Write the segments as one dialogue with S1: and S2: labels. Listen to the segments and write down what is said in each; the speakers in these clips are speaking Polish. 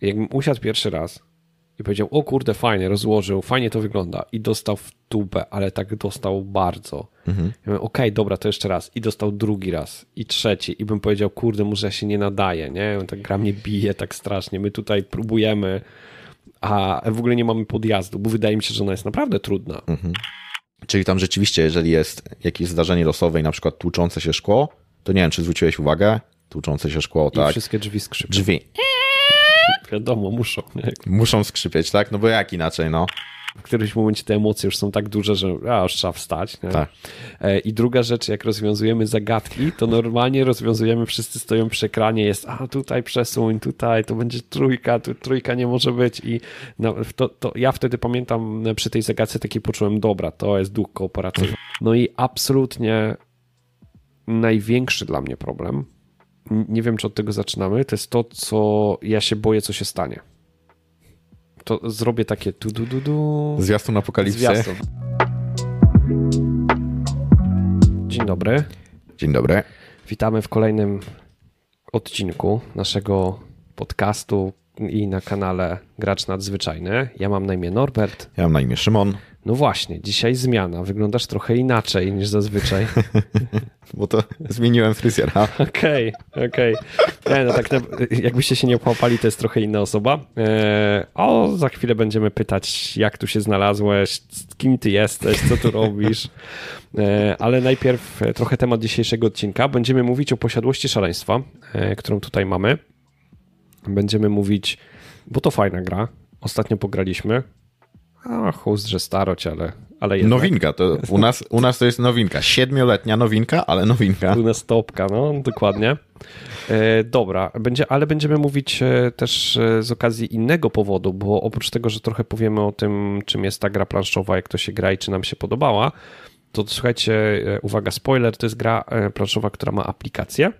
S1: Jakbym usiadł pierwszy raz i powiedział, o kurde, fajnie, rozłożył, fajnie to wygląda i dostał w tubę, ale tak dostał bardzo. Mhm. Ja okej, okay, dobra, to jeszcze raz. I dostał drugi raz i trzeci i bym powiedział, kurde, może ja się nie nadaje, nie? Tak gra mnie bije tak strasznie, my tutaj próbujemy, a w ogóle nie mamy podjazdu, bo wydaje mi się, że ona jest naprawdę trudna. Mhm.
S2: Czyli tam rzeczywiście, jeżeli jest jakieś zdarzenie losowe i na przykład tłuczące się szkło, to nie wiem, czy zwróciłeś uwagę, tłuczące się szkło,
S1: I
S2: tak?
S1: wszystkie drzwi skrzypią.
S2: Drzwi.
S1: Wiadomo, muszą. Nie?
S2: Muszą skrzypieć, tak? No bo jak inaczej, no.
S1: W którymś momencie te emocje już są tak duże, że a, już trzeba wstać. Nie?
S2: Tak.
S1: E, I druga rzecz, jak rozwiązujemy zagadki, to normalnie rozwiązujemy, wszyscy stoją przy ekranie, jest a tutaj przesuń, tutaj, to będzie trójka, tu trójka nie może być i no, to, to ja wtedy pamiętam przy tej zagadce taki poczułem, dobra, to jest duch kooperacyjny. No i absolutnie największy dla mnie problem nie wiem, czy od tego zaczynamy, to jest to, co ja się boję, co się stanie. To zrobię takie tu du du du.
S2: Zwiastun apokalipsy. Zwiastun.
S1: Dzień dobry.
S2: Dzień dobry.
S1: Witamy w kolejnym odcinku naszego podcastu i na kanale Gracz Nadzwyczajny. Ja mam na imię Norbert.
S2: Ja mam na imię Szymon.
S1: No właśnie, dzisiaj zmiana. Wyglądasz trochę inaczej niż zazwyczaj.
S2: Bo to zmieniłem fryzjera.
S1: Okej, okay, okej. Okay. No tak, jakbyście się nie opłapali, to jest trochę inna osoba. E, o, za chwilę będziemy pytać, jak tu się znalazłeś, kim ty jesteś, co tu robisz. E, ale najpierw trochę temat dzisiejszego odcinka. Będziemy mówić o posiadłości szaleństwa, e, którą tutaj mamy. Będziemy mówić, bo to fajna gra. Ostatnio pograliśmy. A, chust, że starość, ale, ale jednak.
S2: Nowinka, to u nas, u nas to jest nowinka. Siedmioletnia nowinka, ale nowinka.
S1: U nas topka, no, dokładnie. E, dobra, będzie, ale będziemy mówić e, też e, z okazji innego powodu, bo oprócz tego, że trochę powiemy o tym, czym jest ta gra planszowa, jak to się gra i czy nam się podobała, to słuchajcie, e, uwaga, spoiler, to jest gra planszowa, która ma aplikację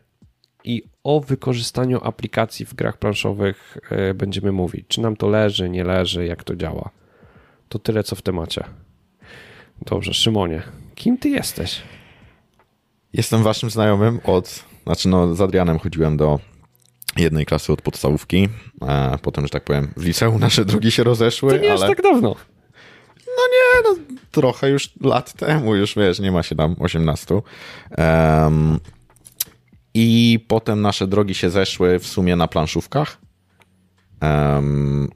S1: i o wykorzystaniu aplikacji w grach planszowych będziemy mówić. Czy nam to leży, nie leży, jak to działa. To tyle, co w temacie. Dobrze, Szymonie, kim ty jesteś?
S2: Jestem waszym znajomym od, znaczy no z Adrianem chodziłem do jednej klasy od podstawówki, a potem, że tak powiem, w liceum nasze drogi się rozeszły.
S1: To nie
S2: ale...
S1: tak dawno.
S2: No nie, no trochę już lat temu, już wiesz, nie ma się tam 18. Um, I potem nasze drogi się zeszły w sumie na planszówkach. Um,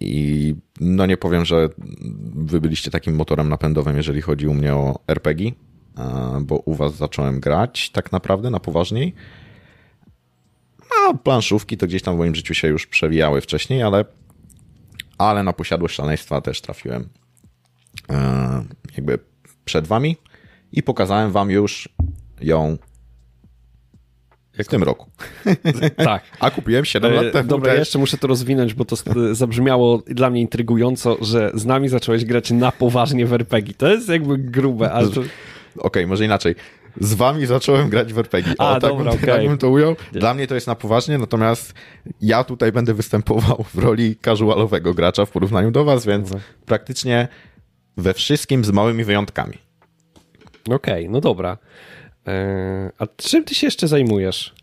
S2: i no nie powiem, że wy byliście takim motorem napędowym, jeżeli chodzi u mnie o RPG, bo u was zacząłem grać tak naprawdę na poważniej. A planszówki to gdzieś tam w moim życiu się już przewijały wcześniej, ale, ale na posiadłość szaleństwa też trafiłem e, jakby przed wami i pokazałem wam już ją w tym roku.
S1: Tak.
S2: A kupiłem 7 lat temu.
S1: Dobra, ja jeszcze muszę to rozwinąć, bo to zabrzmiało dla mnie intrygująco, że z nami zacząłeś grać na poważnie w RPG. To jest jakby grube, ale to...
S2: Okej, okay, może inaczej. Z wami zacząłem grać w RPG.
S1: A, o, tak, dobra, bym, okay. tak
S2: bym to ujął. Dla mnie to jest na poważnie, natomiast ja tutaj będę występował w roli casualowego gracza w porównaniu do was, więc praktycznie we wszystkim z małymi wyjątkami.
S1: Okej, no dobra. E, a czym ty się jeszcze zajmujesz?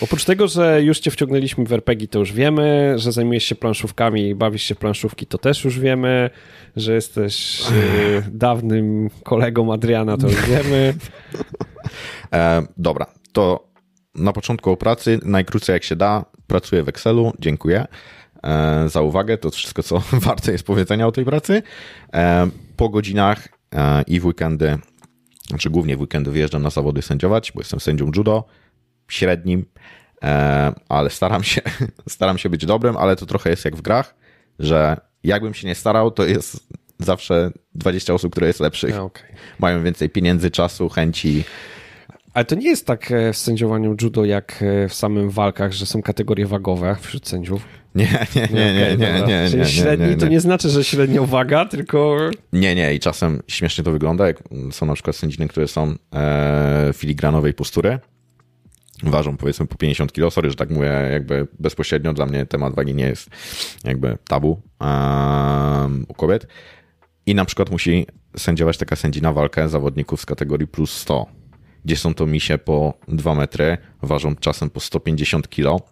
S1: Oprócz tego, że już cię wciągnęliśmy w RPG, to już wiemy, że zajmujesz się planszówkami i bawisz się w planszówki, to też już wiemy, że jesteś e, dawnym kolegą Adriana, to już wiemy.
S2: E, dobra, to na początku o pracy, najkrócej jak się da, pracuję w Excelu, dziękuję e, za uwagę, to wszystko, co warte jest powiedzenia o tej pracy. E, po godzinach e, i w weekendy znaczy głównie w weekendy wyjeżdżam na zawody sędziować, bo jestem sędzią judo, średnim, e, ale staram się, staram się być dobrym, ale to trochę jest jak w grach, że jakbym się nie starał, to jest zawsze 20 osób, które jest lepszych. Okay. Mają więcej pieniędzy, czasu, chęci.
S1: Ale to nie jest tak e, w sędziowaniu judo, jak e, w samym walkach, że są kategorie wagowe wśród sędziów.
S2: Nie, nie, nie, nie, nie, nie,
S1: Czyli średni to nie. znaczy, że średnia waga, tylko...
S2: Nie, nie i czasem śmiesznie to wygląda, jak są na przykład sędziny, które są e, filigranowej postury, ważą powiedzmy po 50 kg, sorry, że tak mówię jakby bezpośrednio, dla mnie temat wagi nie jest jakby tabu um, u kobiet. I na przykład musi sędziować taka sędzina walkę zawodników z kategorii plus 100, gdzie są to misie po 2 metry, ważą czasem po 150 kg,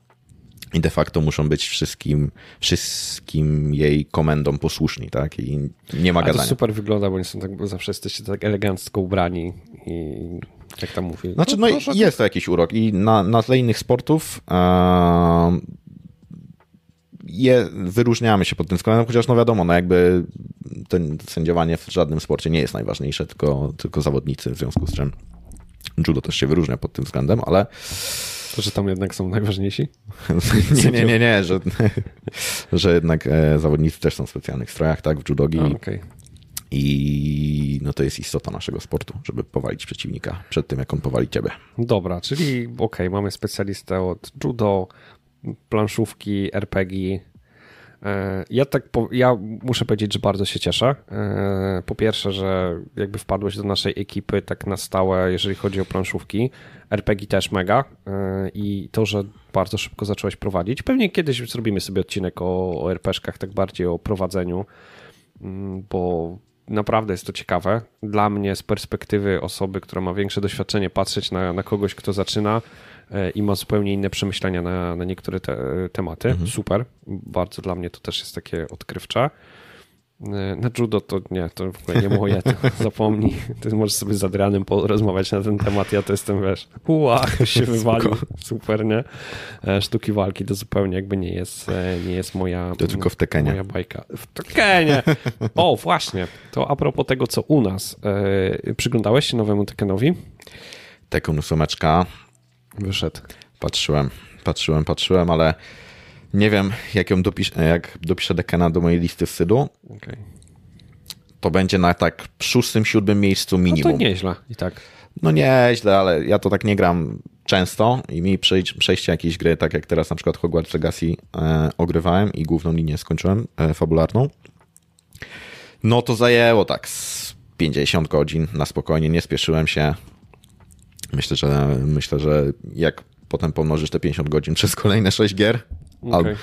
S2: i de facto muszą być wszystkim, wszystkim jej komendom posłuszni, tak? I nie ma
S1: A
S2: gadania.
S1: to super wygląda, bo oni są tak, bo zawsze jesteście tak elegancko ubrani i jak tam mówię.
S2: Znaczy, no,
S1: proszę,
S2: jest to jakiś urok i na, na tle innych sportów e, je, wyróżniamy się pod tym względem, chociaż no wiadomo, no jakby ten sędziowanie w żadnym sporcie nie jest najważniejsze, tylko, tylko zawodnicy, w związku z czym judo też się wyróżnia pod tym względem, ale
S1: To, że tam jednak są najważniejsi?
S2: nie, nie, nie, nie, że, że jednak e, zawodnicy też są w specjalnych strojach, tak, w judogi
S1: A, Okej.
S2: i no to jest istota naszego sportu, żeby powalić przeciwnika przed tym, jak on powali ciebie.
S1: Dobra, czyli okej, mamy specjalistę od judo, planszówki, RPG. E, Ja tak, po, ja muszę powiedzieć, że bardzo się cieszę. E, Po pierwsze, że jakby wpadłeś do naszej ekipy tak na stałe, jeżeli chodzi o planszówki. RPG też mega E, i to, że bardzo szybko zacząłeś prowadzić. Pewnie kiedyś zrobimy sobie odcinek o, o RPG-kach, tak bardziej o prowadzeniu, mm, bo naprawdę jest to ciekawe. Dla mnie z perspektywy osoby, która ma większe doświadczenie, patrzeć na, na kogoś, kto zaczyna i ma zupełnie inne przemyślenia na, na niektóre te, tematy. Super. Bardzo dla mnie to też jest takie odkrywcze. E, Na judo to nie, to w ogóle nie moje, to zapomnij. Ty możesz sobie z Adrianem porozmawiać na ten temat, ja to jestem, wiesz, uła, się wywalił, super, nie? E, Sztuki walki to zupełnie jakby nie jest, e, nie jest moja...
S2: To tylko w Tekenie.
S1: Moja bajka. W Tekenie! O, właśnie, to a propos tego, co u nas. E, Przyglądałeś się nowemu Tekenowi?
S2: Tekken ósemeczka,
S1: Wyszedł.
S2: patrzyłem, patrzyłem, patrzyłem, ale nie wiem, jak ją dopiszę, jak dopiszę Dekena do mojej listy wstydu,
S1: Okej.
S2: to będzie na tak szóstym, siódmym miejscu
S1: No
S2: minimum.
S1: to nieźle i tak.
S2: No nieźle, ale ja to tak nie gram często i mi przejście jakiejś gry, tak jak teraz na przykład Hogwarts Legacy e, ogrywałem i główną linię skończyłem, e, fabularną, no to zajęło tak z 50 godzin na spokojnie, nie spieszyłem się. Myślę, że myślę, że jak potem pomnożysz te 50 godzin przez kolejne 6 gier,
S1: Okej.
S2: al-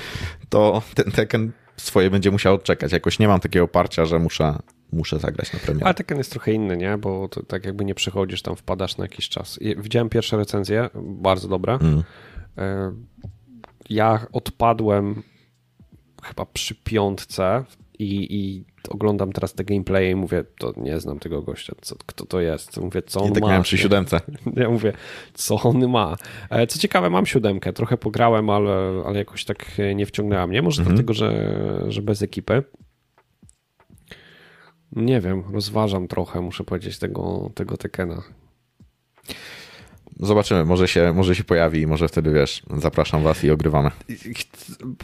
S2: to ten Tekken swoje będzie musiał odczekać. Jakoś nie mam takiego oparcia, że muszę, muszę zagrać na premierę.
S1: Ale Tekken jest trochę inny, nie? Bo to tak jakby nie przechodzisz, tam wpadasz na jakiś czas. Widziałem pierwsze recenzje, bardzo dobre.
S2: Mm.
S1: E, Ja odpadłem chyba przy piątce i, i oglądam teraz te gameplaye i mówię, to nie znam tego gościa, co, kto to jest. Mówię, co on
S2: I tak
S1: ma.
S2: miałem przy siódemce.
S1: Ja mówię, co on ma. E, Co ciekawe, mam siódemkę, trochę pograłem, ale, ale jakoś tak nie wciągnęła mnie. Może dlatego, że, że bez ekipy. Nie wiem, rozważam trochę, muszę powiedzieć, tego, tego Tekena.
S2: Zobaczymy, może się, może się pojawi i może wtedy, wiesz, zapraszam was i ogrywamy.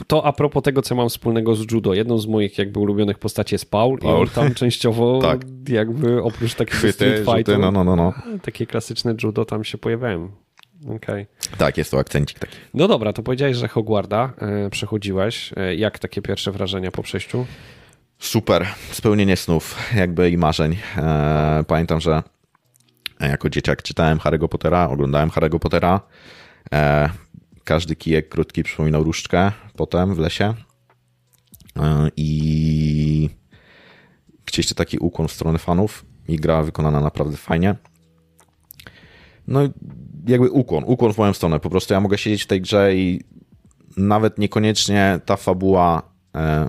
S1: To a propos tego, co mam wspólnego z judo. Jedną z moich jakby ulubionych postaci jest Paul,
S2: Paul.
S1: i on tam częściowo
S2: Tak.
S1: jakby oprócz takiego
S2: Chwyty,
S1: street fightu,
S2: no, no, no, no.
S1: takie klasyczne judo tam się pojawiają. Okej.
S2: Tak, jest to akcencik taki.
S1: No dobra, to powiedziałeś, że Hogwarda e, przechodziłeś. E, jak takie pierwsze wrażenia po przejściu?
S2: Super, spełnienie snów, jakby i marzeń. E, pamiętam, że jako dzieciak czytałem Harry'ego Pottera, oglądałem Harry'ego Pottera. E, każdy kijek krótki przypominał różdżkę potem w lesie. E, I chcieliście taki ukłon w stronę fanów i gra wykonana naprawdę fajnie. No jakby ukłon, ukłon w moją stronę. Po prostu ja mogę siedzieć w tej grze i nawet niekoniecznie ta fabuła e,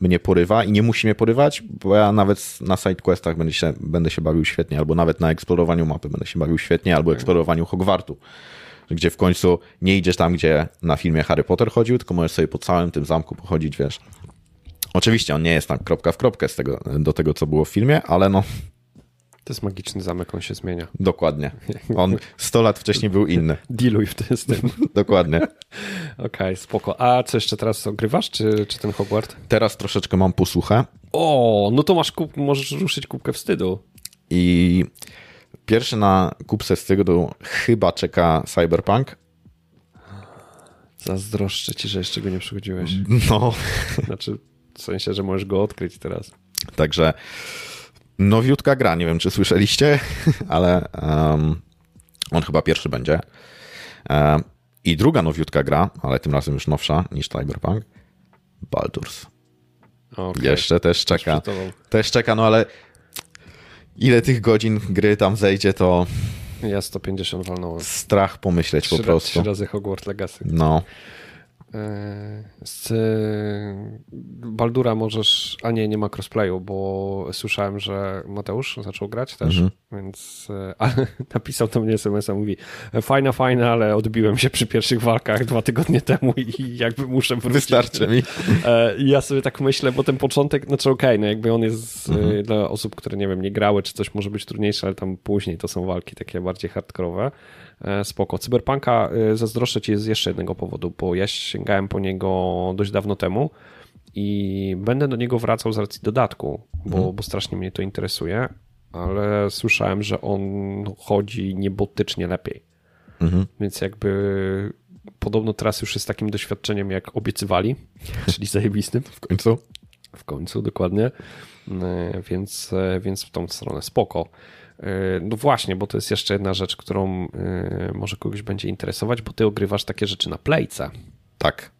S2: mnie porywa i nie musi mnie porywać, bo ja nawet na sidequestach będę się, będę się bawił świetnie, albo nawet na eksplorowaniu mapy będę się bawił świetnie, albo eksplorowaniu Hogwartu, gdzie w końcu nie idziesz tam, gdzie na filmie Harry Potter chodził, tylko możesz sobie po całym tym zamku pochodzić, wiesz. Oczywiście on nie jest tam kropka w kropkę z tego, do tego, co było w filmie, ale no
S1: To jest magiczny zamek, on się zmienia.
S2: dokładnie. On 100 lat wcześniej był inny.
S1: Dealuj w tym z tym.
S2: Dokładnie.
S1: Okej, spoko. A co jeszcze teraz ogrywasz, czy, czy ten Hogwart?
S2: Teraz troszeczkę mam posłuchę
S1: O, no to masz kup, możesz ruszyć kubkę wstydu.
S2: i pierwszy na kupce z tego chyba czeka Cyberpunk.
S1: Zazdroszczę ci, że jeszcze go nie przychodziłeś.
S2: No,
S1: Znaczy, w sensie, że możesz go odkryć teraz.
S2: Także nowiutka gra, nie wiem czy słyszeliście, ale um, on chyba pierwszy będzie. Um, I druga nowiutka gra, ale tym razem już nowsza niż Cyberpunk, Baldur's.
S1: Okay.
S2: Jeszcze też czeka. Też czeka, no ale ile tych godzin gry tam zejdzie, to
S1: Ja 150 walnąłem.
S2: strach pomyśleć po
S1: Trzy, ra-
S2: prostu.
S1: trzy razy Hogwarts Legacy.
S2: No,
S1: z Baldura możesz, a nie, nie ma crossplayu, bo słyszałem, że Mateusz zaczął grać też, mhm. więc e, ale napisał do mnie SMS-a, mówi fajna, fajna, ale odbiłem się przy pierwszych walkach dwa tygodnie temu i jakby muszę wrócić.
S2: Wystarczy mi.
S1: E, I ja sobie tak myślę, bo ten początek, znaczy okej, okay, no jakby on jest mhm. dla osób, które nie wiem, nie grały, czy coś może być trudniejsze, ale tam później to są walki takie bardziej hardkorowe. E, spoko. Cyberpunka e, zazdroszczę ci z jeszcze jednego powodu, bo ja sięgałem po niego dość dawno temu i będę do niego wracał z racji dodatku, bo, mhm. bo strasznie mnie to interesuje, ale słyszałem, że on chodzi niebotycznie lepiej. Mhm. Więc jakby podobno teraz już jest takim doświadczeniem, jak obiecywali, czyli zajebistym.
S2: W końcu.
S1: W końcu, dokładnie. E, więc, więc w tą stronę spoko. E, no właśnie, bo to jest jeszcze jedna rzecz, którą e, może kogoś będzie interesować, bo ty ogrywasz takie rzeczy na playce.
S2: Tak.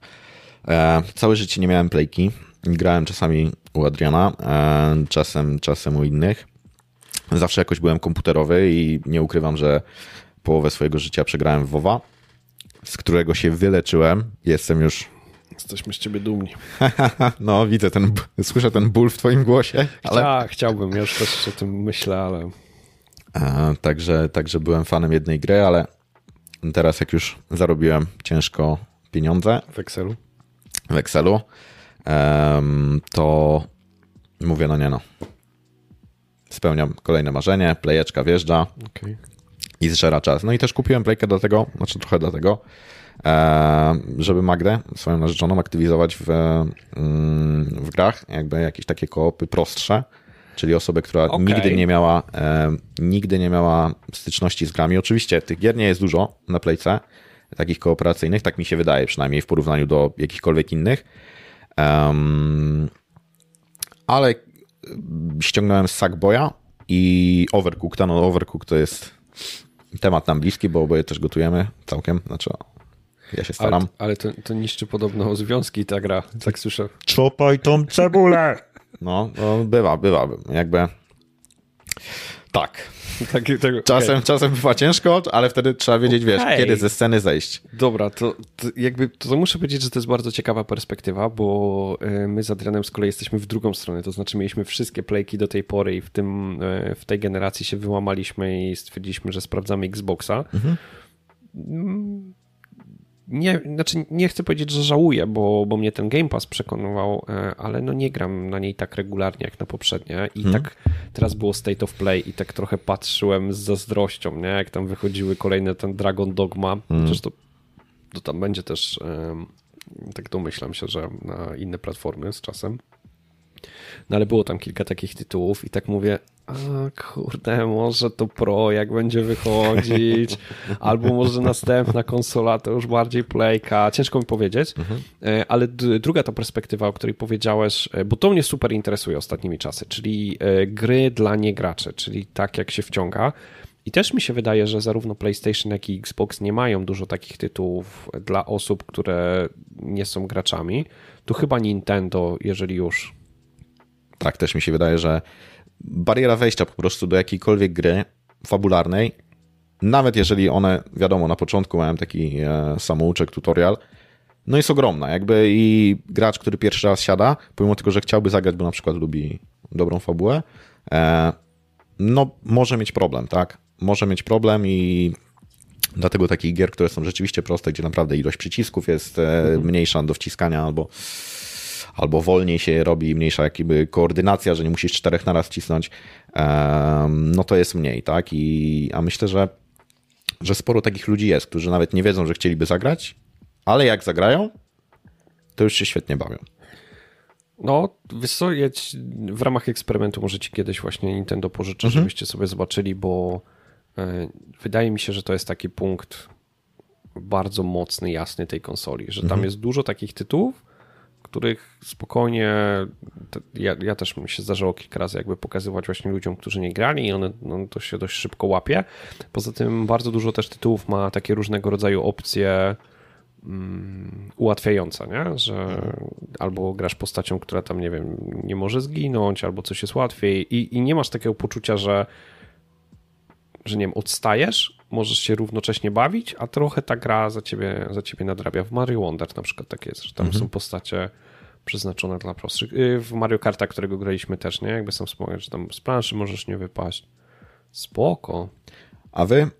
S2: E, całe życie nie miałem playki. Grałem czasami u Adriana, e, czasem, czasem u innych. Zawsze jakoś byłem komputerowy i nie ukrywam, że połowę swojego życia przegrałem w WoWa, z którego się wyleczyłem. Jestem już
S1: Jesteśmy z ciebie dumni.
S2: no, widzę ten, słyszę ten ból w twoim głosie.
S1: Ale... Chcia, chciałbym, ja już też o tym myślę, ale
S2: Także, także byłem fanem jednej gry, ale teraz jak już zarobiłem ciężko pieniądze
S1: w Excelu,
S2: w Excelu to mówię, no nie no. Spełniam kolejne marzenie, plejeczka wjeżdża okay. i zżera czas. No i też kupiłem plejkę do tego, znaczy trochę do tego, żeby Magdę, swoją narzeczoną, aktywizować w, mm, w grach, jakby jakieś takie koopy prostsze, czyli osobę, która okay. nigdy nie miała e, nigdy nie miała styczności z grami. Oczywiście tych gier nie jest dużo na Playce, takich kooperacyjnych, tak mi się wydaje, przynajmniej w porównaniu do jakichkolwiek innych. Um, ale ściągnąłem Sackboya i Overcooked. No Overcooked to jest temat nam bliski, bo oboje też gotujemy całkiem, znaczy ja się staram. Ale,
S1: ale to, to niszczy podobno związki ta gra, tak słyszę.
S2: Czopaj tą cebulę! No, no bywa, bywa. Jakby tak. tak, tak czasem, okay. czasem bywa ciężko, ale wtedy trzeba wiedzieć, okay. wiesz, kiedy ze sceny zejść.
S1: Dobra, to, to jakby to muszę powiedzieć, że to jest bardzo ciekawa perspektywa, bo e, my z Adrianem z kolei jesteśmy w drugą stronę, to znaczy mieliśmy wszystkie playki do tej pory i w, tym, e, w tej generacji się wyłamaliśmy i stwierdziliśmy, że sprawdzamy Xboxa. Mhm mm, nie, znaczy nie chcę powiedzieć, że żałuję, bo, bo mnie ten Game Pass przekonywał, e, ale no nie gram na niej tak regularnie jak na poprzednie i hmm. tak teraz było State of Play i tak trochę patrzyłem z zazdrością, nie? jak tam wychodziły kolejne ten Dragon Dogma, hmm. to, to tam będzie też, tak domyślam się, że na inne platformy z czasem. No ale było tam kilka takich tytułów i tak mówię, a kurde, może to Pro jak będzie wychodzić, albo może następna konsola to już bardziej playka, ciężko mi powiedzieć, mhm. E, ale druga ta perspektywa, o której powiedziałeś, e, bo to mnie super interesuje ostatnimi czasy, czyli e, gry dla niegraczy, czyli tak jak się wciąga. I też mi się wydaje, że zarówno PlayStation, jak i Xbox nie mają dużo takich tytułów dla osób, które nie są graczami. Tu chyba Nintendo, jeżeli już.
S2: Tak, też mi się wydaje, że bariera wejścia po prostu do jakiejkolwiek gry fabularnej, nawet jeżeli one, wiadomo, na początku mają taki e, samouczek, tutorial, no jest ogromna. Jakby i gracz, który pierwszy raz siada, pomimo tego, że chciałby zagrać, bo na przykład lubi dobrą fabułę, e, no może mieć problem, tak? Może mieć problem i dlatego takich gier, które są rzeczywiście proste, gdzie naprawdę ilość przycisków jest e, mhm. mniejsza do wciskania albo albo wolniej się robi, mniejsza jakby koordynacja, że nie musisz czterech naraz cisnąć, no to jest mniej, tak? I, a myślę, że, że sporo takich ludzi jest, którzy nawet nie wiedzą, że chcieliby zagrać, ale jak zagrają, to już się świetnie bawią.
S1: No, co, w ramach eksperymentu możecie kiedyś właśnie Nintendo pożyczyć, mhm. żebyście sobie zobaczyli, bo e, wydaje mi się, że to jest taki punkt bardzo mocny, jasny tej konsoli, że tam mhm. jest dużo takich tytułów, których spokojnie, ja, ja też mi się zdarzyło kilka razy jakby pokazywać właśnie ludziom, którzy nie grali i one no, to się dość szybko łapie. Poza tym bardzo dużo też tytułów ma takie różnego rodzaju opcje um, ułatwiające, nie? że albo grasz postacią, która tam, nie wiem, nie może zginąć, albo coś jest łatwiej i, i nie masz takiego poczucia, że że nie wiem, odstajesz, możesz się równocześnie bawić, a trochę ta gra za ciebie, za ciebie nadrabia. W Mario Wonder na przykład tak jest, że tam mhm. są postacie przeznaczone dla prostszych. Y, w Mario Karta, którego graliśmy też, nie? Jakby sam wspomniał, że tam z planszy możesz nie wypaść. Spoko.
S2: A wy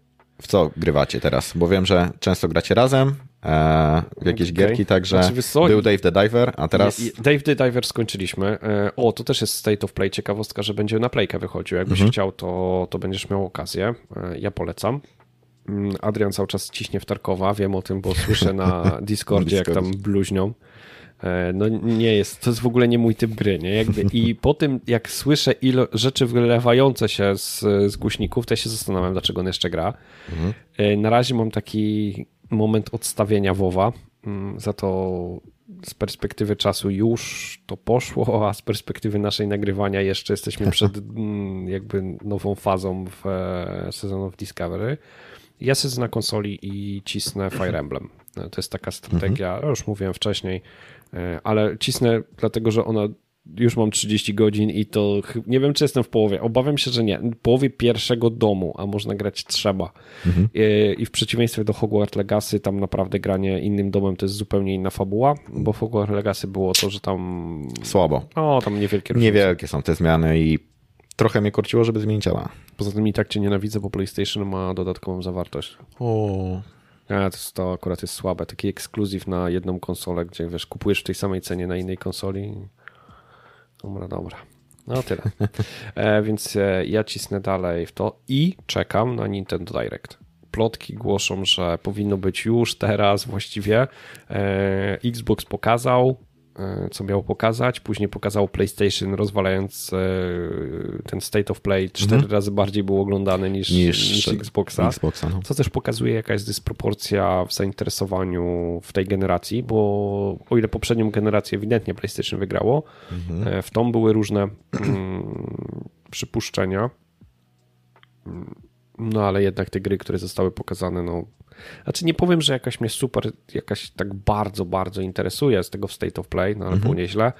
S2: w co grywacie teraz? Bo wiem, że często gracie razem, e, w jakieś okay. gierki, także znaczy, był Dave the Diver, a teraz...
S1: Dave the Diver skończyliśmy. E, o, to też jest State of Play, ciekawostka, że będzie na playkę wychodził. Jakbyś mhm. chciał, to, to będziesz miał okazję. E, ja polecam. Mm, Adrian cały czas ciśnie w Tarkowa, wiem o tym, bo słyszę na Discordzie, jak tam bluźnią. E, no nie jest, to jest w ogóle nie mój typ gry, nie? Jakby, I po tym, jak słyszę ilo, rzeczy wylewające się z, z głośników, to ja się zastanawiam, dlaczego on jeszcze gra. Mhm. Na razie mam taki moment odstawienia WoWa, mm, za to z perspektywy czasu już to poszło, a z perspektywy naszej nagrywania jeszcze jesteśmy przed mm, jakby nową fazą w e, Season of Discovery. Ja siedzę na konsoli i cisnę Fire Emblem. To jest taka strategia, mhm. już mówiłem wcześniej, E, ale cisnę dlatego, że ona już mam 30 godzin i to nie wiem, czy jestem w połowie. Obawiam się, że nie. W połowie pierwszego domu, a można grać trzeba. Mhm. I, e, I w przeciwieństwie do Hogwarts Legacy, tam naprawdę granie innym domem to jest zupełnie inna fabuła, bo w Hogwarts Legacy było to, że tam.
S2: Słabo.
S1: O, tam niewielkie różnice.
S2: Niewielkie są te zmiany i trochę mnie korciło, żeby zmienić ale.
S1: Poza tym i tak cię nienawidzę, bo PlayStation ma dodatkową zawartość.
S2: O.
S1: A, to, to akurat jest słabe. Taki ekskluzyw na jedną konsolę, gdzie wiesz, kupujesz w tej samej cenie na innej konsoli. Dobra, dobra. No tyle. E, więc e, ja cisnę dalej w to i czekam na Nintendo Direct. Plotki głoszą, że powinno być już teraz właściwie. E, Xbox pokazał, co miało pokazać. Później pokazał PlayStation, rozwalając e, ten State of Play cztery mhm. razy bardziej był oglądany niż, niż, niż Xboxa. Xboxa no. Co też pokazuje, jaka jest dysproporcja w zainteresowaniu w tej generacji, bo o ile poprzednią generację ewidentnie PlayStation wygrało, mhm. E, w tą były różne mm, przypuszczenia. No ale jednak te gry, które zostały pokazane, no znaczy nie powiem, że jakaś mnie super, jakaś tak bardzo, bardzo interesuje z tego w State of Play, no ale mhm. było nieźle.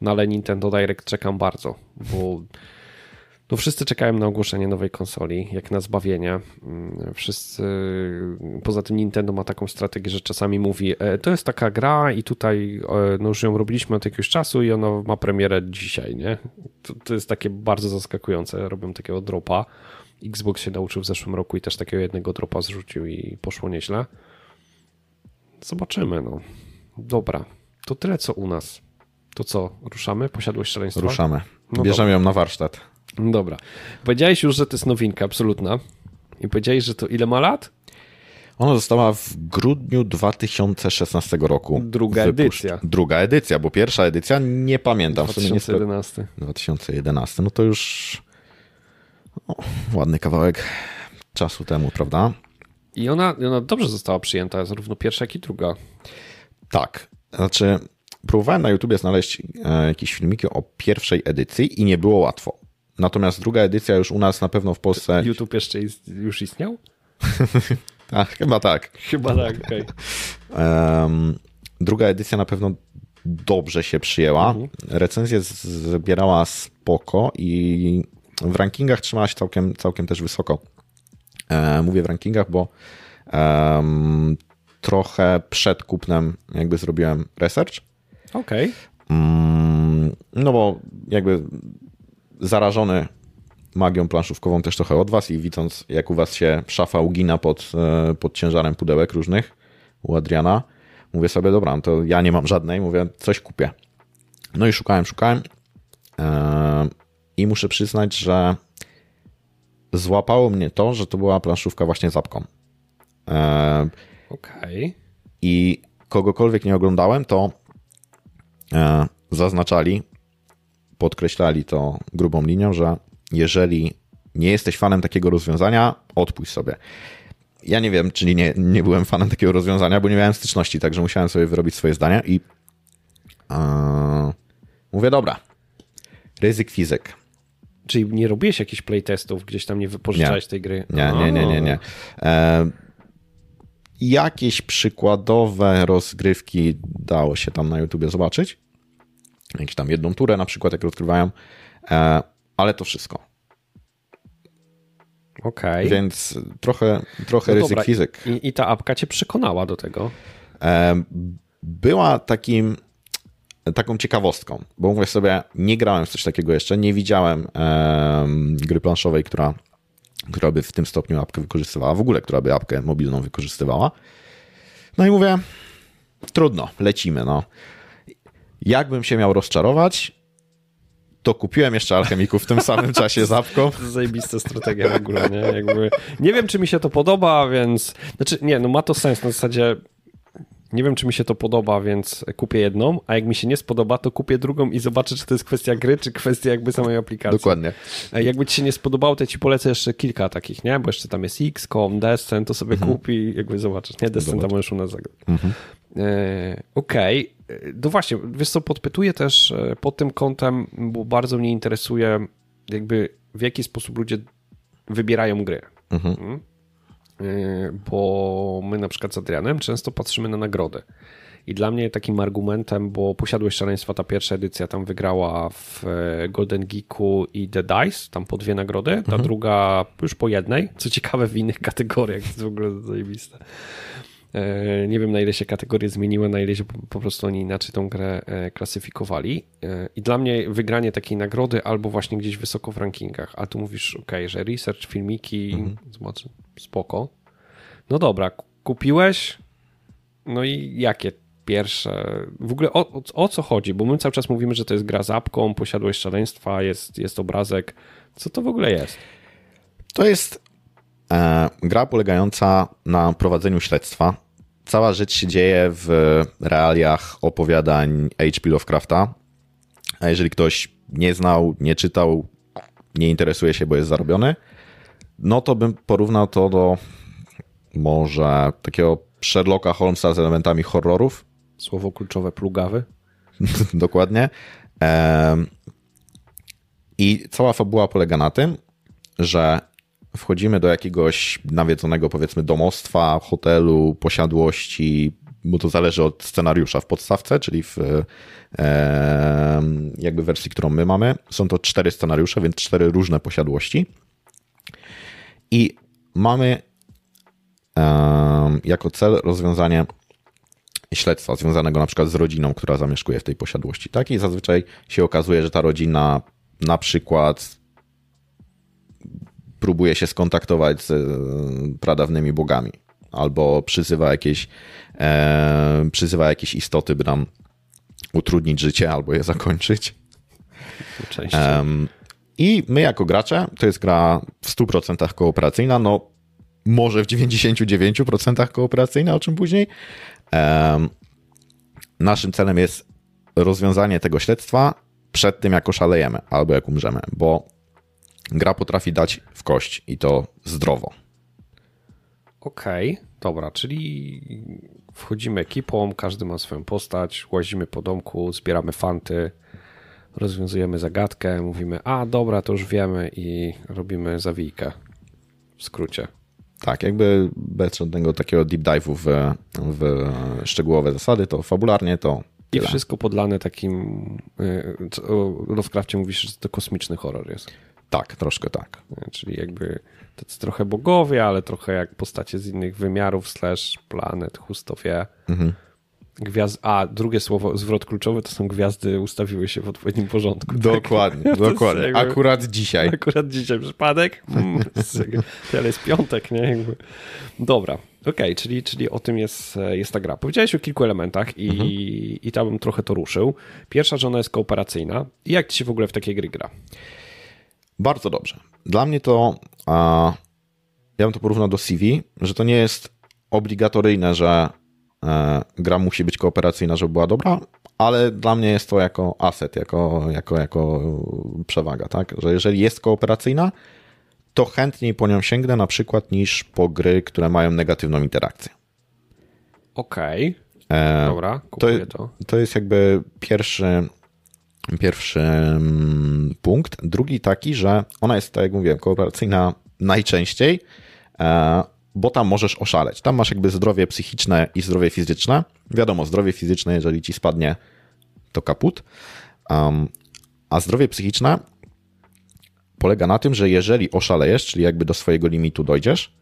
S1: No ale Nintendo Direct czekam bardzo, bo no wszyscy czekają na ogłoszenie nowej konsoli, jak na zbawienie. Mm, wszyscy, poza tym Nintendo ma taką strategię, że czasami mówi, e, to jest taka gra i tutaj e, no już ją robiliśmy od jakiegoś czasu i ona ma premierę dzisiaj, nie? To, to jest takie bardzo zaskakujące, robią takiego dropa. Xbox się nauczył w zeszłym roku i też takiego jednego dropa zrzucił i poszło nieźle. Zobaczymy, no. Dobra, to tyle co u nas. To co, ruszamy? Posiadłość szaleństwa?
S2: Ruszamy. No Bierzemy ją na warsztat.
S1: Dobra. Powiedziałeś już, że to jest nowinka absolutna. I powiedziałeś, że to ile ma lat?
S2: Ona została w grudniu 2016 roku.
S1: Druga edycja.
S2: Druga edycja, bo pierwsza edycja nie pamiętam.
S1: 2011.
S2: 2011. No to już o, ładny kawałek czasu temu, prawda?
S1: I ona, ona dobrze została przyjęta, zarówno pierwsza, jak i druga.
S2: Tak. Znaczy, próbowałem na YouTubie znaleźć e, jakieś filmiki o pierwszej edycji i nie było łatwo. Natomiast druga edycja już u nas na pewno w Polsce.
S1: YouTube jeszcze ist, już istniał?
S2: A, chyba tak.
S1: Chyba tak, okej. Okay.
S2: Um, druga edycja na pewno dobrze się przyjęła. Mhm. Recenzję zbierała spoko i w rankingach trzymała się całkiem, całkiem też wysoko. E, mówię w rankingach, bo um, trochę przed kupnem jakby zrobiłem research.
S1: Okej. Okay.
S2: Mm, no bo jakby zarażony magią planszówkową też trochę od was i widząc jak u was się szafa ugina pod, e, pod ciężarem pudełek różnych u Adriana, mówię sobie, dobra, no to ja nie mam żadnej, mówię, coś kupię. No i szukałem, szukałem. I muszę przyznać, że złapało mnie to, że to była planszówka właśnie zapką.
S1: E, Okej. Okay.
S2: I kogokolwiek nie oglądałem, to e, zaznaczali, podkreślali to grubą linią, że jeżeli nie jesteś fanem takiego rozwiązania, odpuść sobie. Ja nie wiem, czyli nie, nie byłem fanem takiego rozwiązania, bo nie miałem styczności, także musiałem sobie wyrobić swoje zdania i e, mówię, dobra, ryzyk fizyk.
S1: Czyli nie robiłeś jakichś playtestów, gdzieś tam nie wypożyczałeś tej gry?
S2: Nie, nie, nie, nie. nie. E, jakieś przykładowe rozgrywki dało się tam na YouTubie zobaczyć. Jakieś tam jedną turę na przykład, jak rozgrywają, e, ale to wszystko.
S1: Okej.
S2: Więc trochę, trochę ryzyk
S1: dobra,
S2: fizyk.
S1: I, I ta apka cię przekonała do tego.
S2: Em, Była takim, taką ciekawostką, bo mówię sobie, nie grałem w coś takiego jeszcze, nie widziałem em, gry planszowej, która, która by w tym stopniu apkę wykorzystywała, w ogóle, która by apkę mobilną wykorzystywała. No i mówię, trudno, lecimy. No. Jakbym się miał rozczarować, to kupiłem jeszcze alchemików w tym samym czasie z apką.
S1: To jest zajebista strategia w ogóle, nie? Jakby, nie wiem, czy mi się to podoba, więc... Znaczy, nie, no ma to sens na zasadzie... Nie wiem, czy mi się to podoba, więc kupię jedną, a jak mi się nie spodoba, to kupię drugą i zobaczę, czy to jest kwestia gry, czy kwestia jakby samej aplikacji.
S2: Dokładnie.
S1: A Jakby ci się nie spodobało, to ja ci polecę jeszcze kilka takich, nie? Bo jeszcze tam jest XCOM, Descent, to sobie kup i jakby zobaczysz. Nie, Descent tam możesz u nas zagrać. E, Okej. E, No właśnie, wiesz co, podpytuję też e, pod tym kątem, bo bardzo mnie interesuje jakby w jaki sposób ludzie wybierają gry. Mhm. E, Bo my na przykład z Adrianem często patrzymy na nagrody. I dla mnie takim argumentem, bo Posiadłość Szaleństwa, ta pierwsza edycja tam wygrała w e, Golden Geeku i The Dice, tam po dwie nagrody, ta druga już po jednej, co ciekawe w innych kategoriach, to jest w ogóle zajebiste. E, Nie wiem, na ile się kategorie zmieniły, na ile się po, prostu oni inaczej tą grę e, klasyfikowali. E, I dla mnie wygranie takiej nagrody albo właśnie gdzieś wysoko w rankingach, a tu mówisz, ok, że research, filmiki, zobacz, spoko. No dobra, ku- kupiłeś, no i jakie pierwsze, w ogóle o, o, o co chodzi? Bo my cały czas mówimy, że to jest gra z apką, posiadłość szaleństwa, jest, jest obrazek. Co to w ogóle jest?
S2: To jest gra polegająca na prowadzeniu śledztwa. Cała rzecz się dzieje w realiach opowiadań H.P. Lovecrafta. A jeżeli ktoś nie znał, nie czytał, nie interesuje się, bo jest zarobiony, no to bym porównał to do może takiego Sherlocka Holmesa z elementami horrorów.
S1: Słowo kluczowe plugawy.
S2: Dokładnie. I cała fabuła polega na tym, że wchodzimy do jakiegoś nawiedzonego, powiedzmy, domostwa, hotelu, posiadłości, bo to zależy od scenariusza w podstawce, czyli w em, jakby wersji, którą my mamy. Są to cztery scenariusze, więc cztery różne posiadłości. I mamy em, jako cel rozwiązanie śledztwa związanego na przykład z rodziną, która zamieszkuje w tej posiadłości. Tak? I zazwyczaj się okazuje, że ta rodzina na przykład próbuje się skontaktować z e, pradawnymi bogami albo przyzywa jakieś, e, przyzywa jakieś istoty, by nam utrudnić życie albo je zakończyć. Em, I my jako gracze, to jest gra w 100% kooperacyjna, no może w 99% kooperacyjna, o czym później. Em, Naszym celem jest rozwiązanie tego śledztwa przed tym, jak oszalejemy albo jak umrzemy, bo gra potrafi dać w kość i to zdrowo.
S1: Okej, dobra, czyli wchodzimy ekipą, każdy ma swoją postać, łazimy po domku, zbieramy fanty, rozwiązujemy zagadkę, mówimy, a dobra, to już wiemy i robimy zawijkę. W skrócie.
S2: Tak, jakby bez żadnego takiego deep dive'u w, w szczegółowe zasady, to fabularnie to
S1: I
S2: tyle.
S1: wszystko podlane takim, y, o Lovecrafcie mówisz, że to kosmiczny horror jest.
S2: Tak, troszkę tak.
S1: Czyli jakby tacy trochę bogowie, ale trochę jak postacie z innych wymiarów, slash planet, hustowie. Gwiazd... A, drugie słowo, zwrot kluczowy to są gwiazdy ustawiły się w odpowiednim porządku.
S2: Dokładnie,
S1: To jest
S2: dokładnie.
S1: jakby-
S2: Akurat dzisiaj.
S1: Akurat dzisiaj przypadek. Mm, ale jest piątek, nie? Jakby. Dobra, okej, czyli, czyli o tym jest, jest ta gra. Powiedziałeś o kilku elementach i,
S2: Mhm.
S1: i tam bym trochę to ruszył. Pierwsza, że ona jest kooperacyjna. I jak ci się w ogóle w takiej gry gra?
S2: Bardzo dobrze. Dla mnie to, a, ja bym to porównał do CV, że to nie jest obligatoryjne, że e, gra musi być kooperacyjna, żeby była dobra, ale dla mnie jest to jako asset, jako, jako, jako przewaga, tak? Że jeżeli jest kooperacyjna, to chętniej po nią sięgnę na przykład niż po gry, które mają negatywną interakcję.
S1: Okej,
S2: E,
S1: dobra,
S2: to,
S1: kupuję to.
S2: to jest jakby pierwszy, pierwszy mm, punkt. Drugi taki, że ona jest, tak jak mówiłem, kooperacyjna najczęściej, e, bo tam możesz oszaleć. Tam masz jakby zdrowie psychiczne i zdrowie fizyczne. Wiadomo, zdrowie fizyczne, jeżeli ci spadnie, to kaput. A zdrowie psychiczne polega na tym, że jeżeli oszalejesz, czyli jakby do swojego limitu dojdziesz,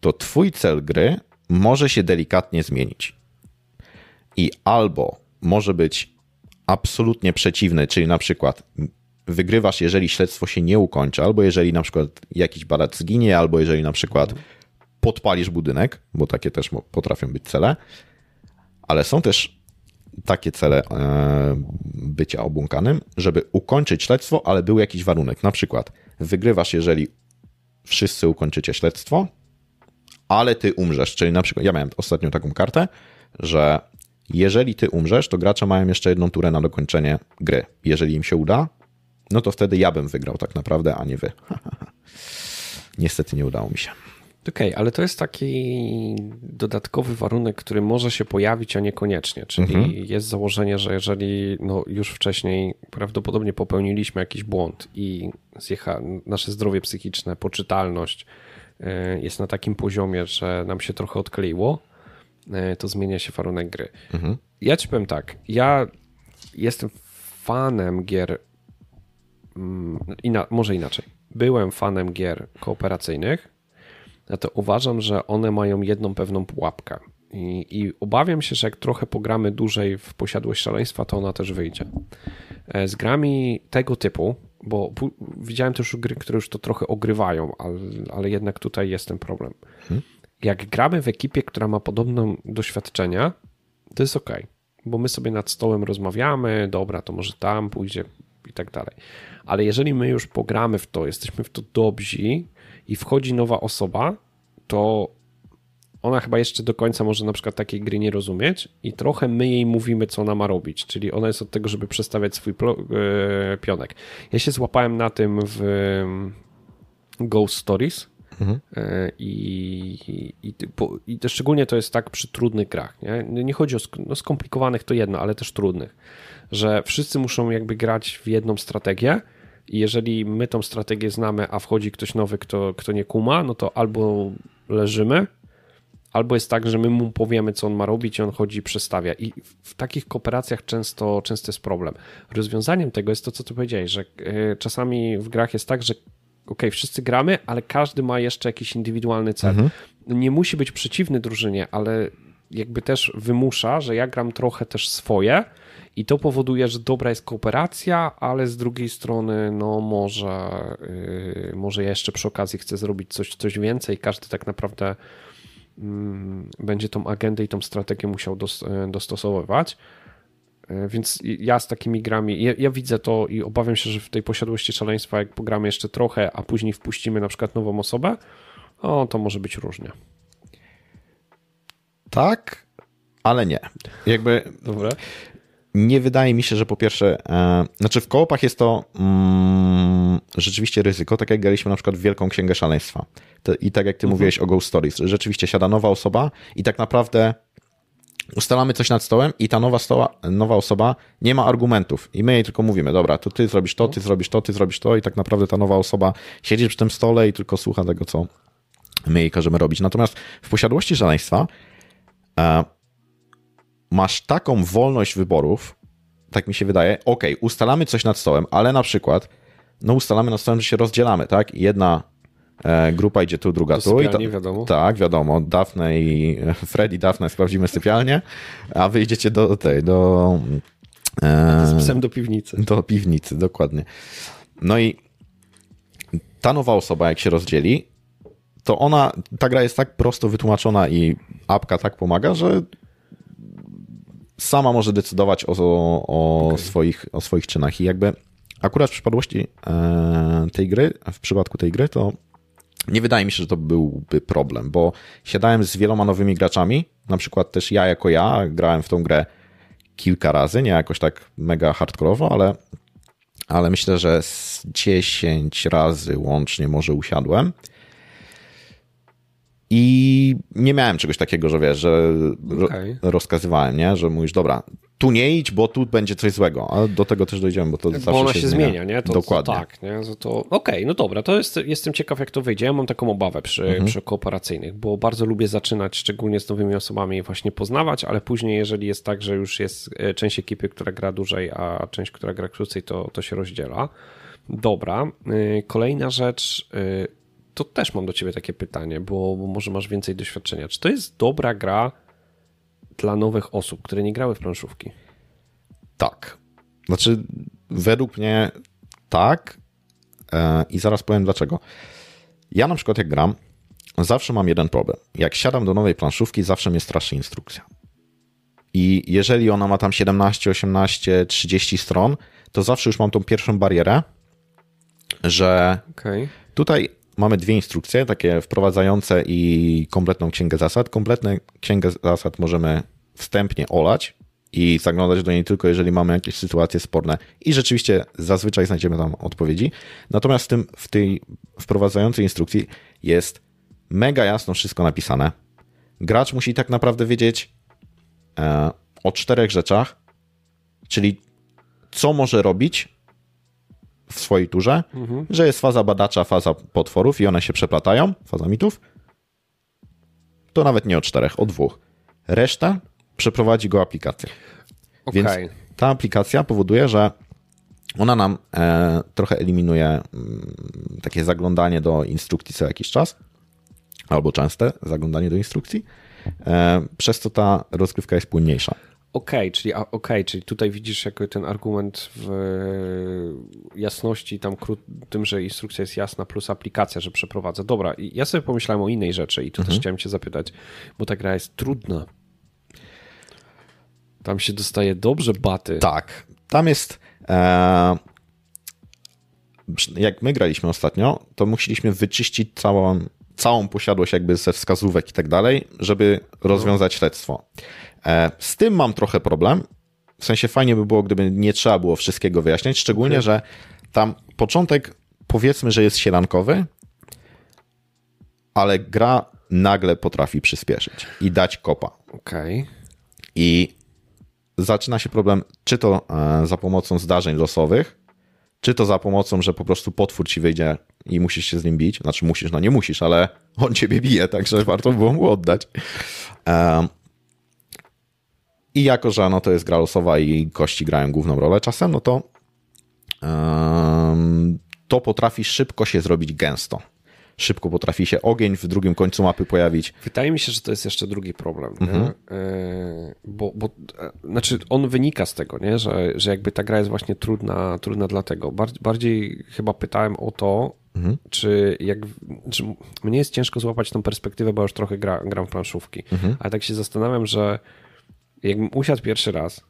S2: to twój cel gry może się delikatnie zmienić. I albo może być absolutnie przeciwny, czyli na przykład wygrywasz, jeżeli śledztwo się nie ukończy, albo jeżeli na przykład jakiś barat zginie, albo jeżeli na przykład podpalisz budynek, bo takie też potrafią być cele, ale są też takie cele e, bycia obłąkanym, żeby ukończyć śledztwo, ale był jakiś warunek. Na przykład wygrywasz, jeżeli wszyscy ukończycie śledztwo, ale ty umrzesz. Czyli na przykład ja miałem ostatnio taką kartę, że jeżeli ty umrzesz, to gracze mają jeszcze jedną turę na dokończenie gry. Jeżeli im się uda, no to wtedy ja bym wygrał tak naprawdę, a nie wy. Niestety nie udało mi się.
S1: Okej, okay, ale to jest taki dodatkowy warunek, który może się pojawić, a niekoniecznie. Czyli mhm. jest założenie, że jeżeli no, już wcześniej prawdopodobnie popełniliśmy jakiś błąd i zjecha, nasze zdrowie psychiczne, poczytalność y, jest na takim poziomie, że nam się trochę odkleiło, to zmienia się warunek gry. Mhm. Ja ci powiem tak, ja jestem fanem gier, mm, ina, może inaczej. Byłem fanem gier kooperacyjnych, to uważam, że one mają jedną pewną pułapkę. I, I, obawiam się, że jak trochę pogramy dłużej w posiadłość szaleństwa, to ona też wyjdzie. E, z grami tego typu, bo widziałem też gry, które już to trochę ogrywają, ale, ale jednak tutaj jest ten problem. Hmm. Jak gramy w ekipie, która ma podobne doświadczenia, to jest ok, bo my sobie nad stołem rozmawiamy, dobra, to może tam pójdzie i tak dalej. Ale jeżeli my już pogramy w to, jesteśmy w to dobrzy, i wchodzi nowa osoba, to ona chyba jeszcze do końca może na przykład takiej gry nie rozumieć i trochę my jej mówimy, co ona ma robić, czyli ona jest od tego, żeby przestawiać swój e, pionek. Ja się złapałem na tym w Ghost Stories mhm. E, i, i, i, i szczególnie to jest tak przy trudnych grach. Nie, nie chodzi o no skomplikowanych to jedno, ale też trudnych, że wszyscy muszą jakby grać w jedną strategię, i jeżeli my tą strategię znamy, a wchodzi ktoś nowy, kto, kto nie kuma, no to albo leżymy, albo jest tak, że my mu powiemy, co on ma robić i on chodzi i przestawia. I w takich kooperacjach często, często jest problem. Rozwiązaniem tego jest to, co ty powiedziałeś, że e, czasami w grach jest tak, że ok, wszyscy gramy, ale każdy ma jeszcze jakiś indywidualny cel. Mhm. Nie musi być przeciwny drużynie, ale jakby też wymusza, że ja gram trochę też swoje, i to powoduje, że dobra jest kooperacja, ale z drugiej strony, no może, yy, może ja jeszcze przy okazji chcę zrobić coś, coś więcej. Każdy tak naprawdę yy, będzie tą agendę i tą strategię musiał dos, yy, dostosowywać. Yy, więc ja z takimi grami, ja, ja, widzę to i obawiam się, że w tej posiadłości szaleństwa, jak pogramy jeszcze trochę, a później wpuścimy na przykład nową osobę, o, to może być różnie.
S2: Tak, ale nie. Jakby. Dobra nie wydaje mi się, że po pierwsze, e, znaczy w kołopach jest to mm, rzeczywiście ryzyko, tak jak graliśmy na przykład w Wielką Księgę Szaleństwa. To, I tak jak ty mhm. mówiłeś o Ghost Stories, rzeczywiście siada nowa osoba i tak naprawdę ustalamy coś nad stołem i ta nowa, stoła, nowa osoba nie ma argumentów i my jej tylko mówimy, dobra, to ty zrobisz to, ty zrobisz to, ty zrobisz to i tak naprawdę ta nowa osoba siedzi przy tym stole i tylko słucha tego, co my jej każemy robić. Natomiast w posiadłości szaleństwa e, masz taką wolność wyborów, tak mi się wydaje, ok, ustalamy coś nad stołem, ale na przykład, no ustalamy nad stołem, że się rozdzielamy, tak? Jedna grupa idzie tu, druga tu.
S1: I to, wiadomo.
S2: Tak, wiadomo. Daphne i Fred i Daphne sprawdzimy sypialnię, a wy idziecie do tej, do...
S1: E, Z psem do piwnicy.
S2: Do piwnicy, dokładnie. No i ta nowa osoba, jak się rozdzieli, to ona, ta gra jest tak prosto wytłumaczona i apka tak pomaga, że sama może decydować o, o, okay. swoich, o swoich czynach. I jakby akurat w przypadłości e, tej gry, w przypadku tej gry, to nie wydaje mi się, że to byłby problem, bo siadałem z wieloma nowymi graczami, na przykład też ja jako ja grałem w tą grę kilka razy, nie jakoś tak mega hardkorowo, ale, ale myślę, że z 10 razy łącznie może usiadłem. I nie miałem czegoś takiego, że wiesz, że okay. rozkazywałem, nie? że mówisz, dobra, tu nie idź, bo tu będzie coś złego, a do tego też dojdziemy, bo to bo zawsze
S1: ona
S2: się,
S1: się zmienia. zmienia. nie? To, Dokładnie. To tak, nie? To, okej, okay, no dobra, to jest, jestem ciekaw, jak to wyjdzie. Ja mam taką obawę przy, mhm. przy kooperacyjnych, bo bardzo lubię zaczynać, szczególnie z nowymi osobami, właśnie poznawać, ale później, jeżeli jest tak, że już jest e, część ekipy, która gra dłużej, a część, która gra krócej, to, to się rozdziela. Dobra. Y, kolejna rzecz, y, to też mam do ciebie takie pytanie, bo, bo może masz więcej doświadczenia. Czy to jest dobra gra dla nowych osób, które nie grały w planszówki?
S2: Tak. Znaczy, według mnie tak. E, I zaraz powiem dlaczego. Ja na przykład jak gram, zawsze mam jeden problem. Jak siadam do nowej planszówki, zawsze mnie straszy instrukcja. I jeżeli ona ma tam 17, 18, 30 stron, to zawsze już mam tą pierwszą barierę, że okay. tutaj mamy dwie instrukcje, takie wprowadzające i kompletną księgę zasad. Kompletną księgę zasad możemy wstępnie olać i zaglądać do niej tylko, jeżeli mamy jakieś sytuacje sporne. I rzeczywiście zazwyczaj znajdziemy tam odpowiedzi. Natomiast w, tym, w tej wprowadzającej instrukcji jest mega jasno wszystko napisane. Gracz musi tak naprawdę wiedzieć e, o czterech rzeczach, czyli co może robić w swojej turze, mhm. że jest faza badacza, faza potworów i one się przeplatają, faza mitów. To nawet nie o czterech, o dwóch. Reszta przeprowadzi go aplikacja. Okay. Więc ta aplikacja powoduje, że ona nam e, trochę eliminuje m, mm, takie zaglądanie do instrukcji co jakiś czas, albo częste zaglądanie do instrukcji, e, przez co ta rozgrywka jest płynniejsza.
S1: Okej, okay, czyli, okay, czyli tutaj widzisz jakby ten argument w jasności, tam tym, że instrukcja jest jasna, plus aplikacja, że przeprowadza. Dobra, ja sobie pomyślałem o innej rzeczy i tu mhm. też chciałem cię zapytać, bo ta gra jest trudna. Tam się dostaje dobrze baty.
S2: Tak, tam jest... E, jak my graliśmy ostatnio, to musieliśmy wyczyścić całą, całą posiadłość jakby ze wskazówek i tak dalej, żeby rozwiązać śledztwo. E, z tym mam trochę problem. W sensie fajnie by było, gdyby nie trzeba było wszystkiego wyjaśniać, szczególnie, okay. że tam początek powiedzmy, że jest sielankowy, ale gra nagle potrafi przyspieszyć i dać kopa.
S1: Okej. Okay.
S2: I zaczyna się problem, czy to e, za pomocą zdarzeń losowych, czy to za pomocą, że po prostu potwór ci wyjdzie i musisz się z nim bić. Znaczy musisz, no nie musisz, ale on ciebie bije, także warto było mu oddać. I jako, że no, to jest gra losowa i kości grają główną rolę czasem, no to um, to potrafi szybko się zrobić gęsto. Szybko potrafi się ogień w drugim końcu mapy pojawić.
S1: Wydaje mi się, że to jest jeszcze drugi problem. Mhm. E, bo, bo e, znaczy on wynika z tego, nie? Że, że jakby ta gra jest właśnie trudna, trudna dlatego. Bardziej chyba pytałem o to, mhm. czy jak czy mnie jest ciężko złapać tą perspektywę, bo już trochę gra, gram w planszówki. Mhm. Ale tak się zastanawiam, że jakbym usiadł pierwszy raz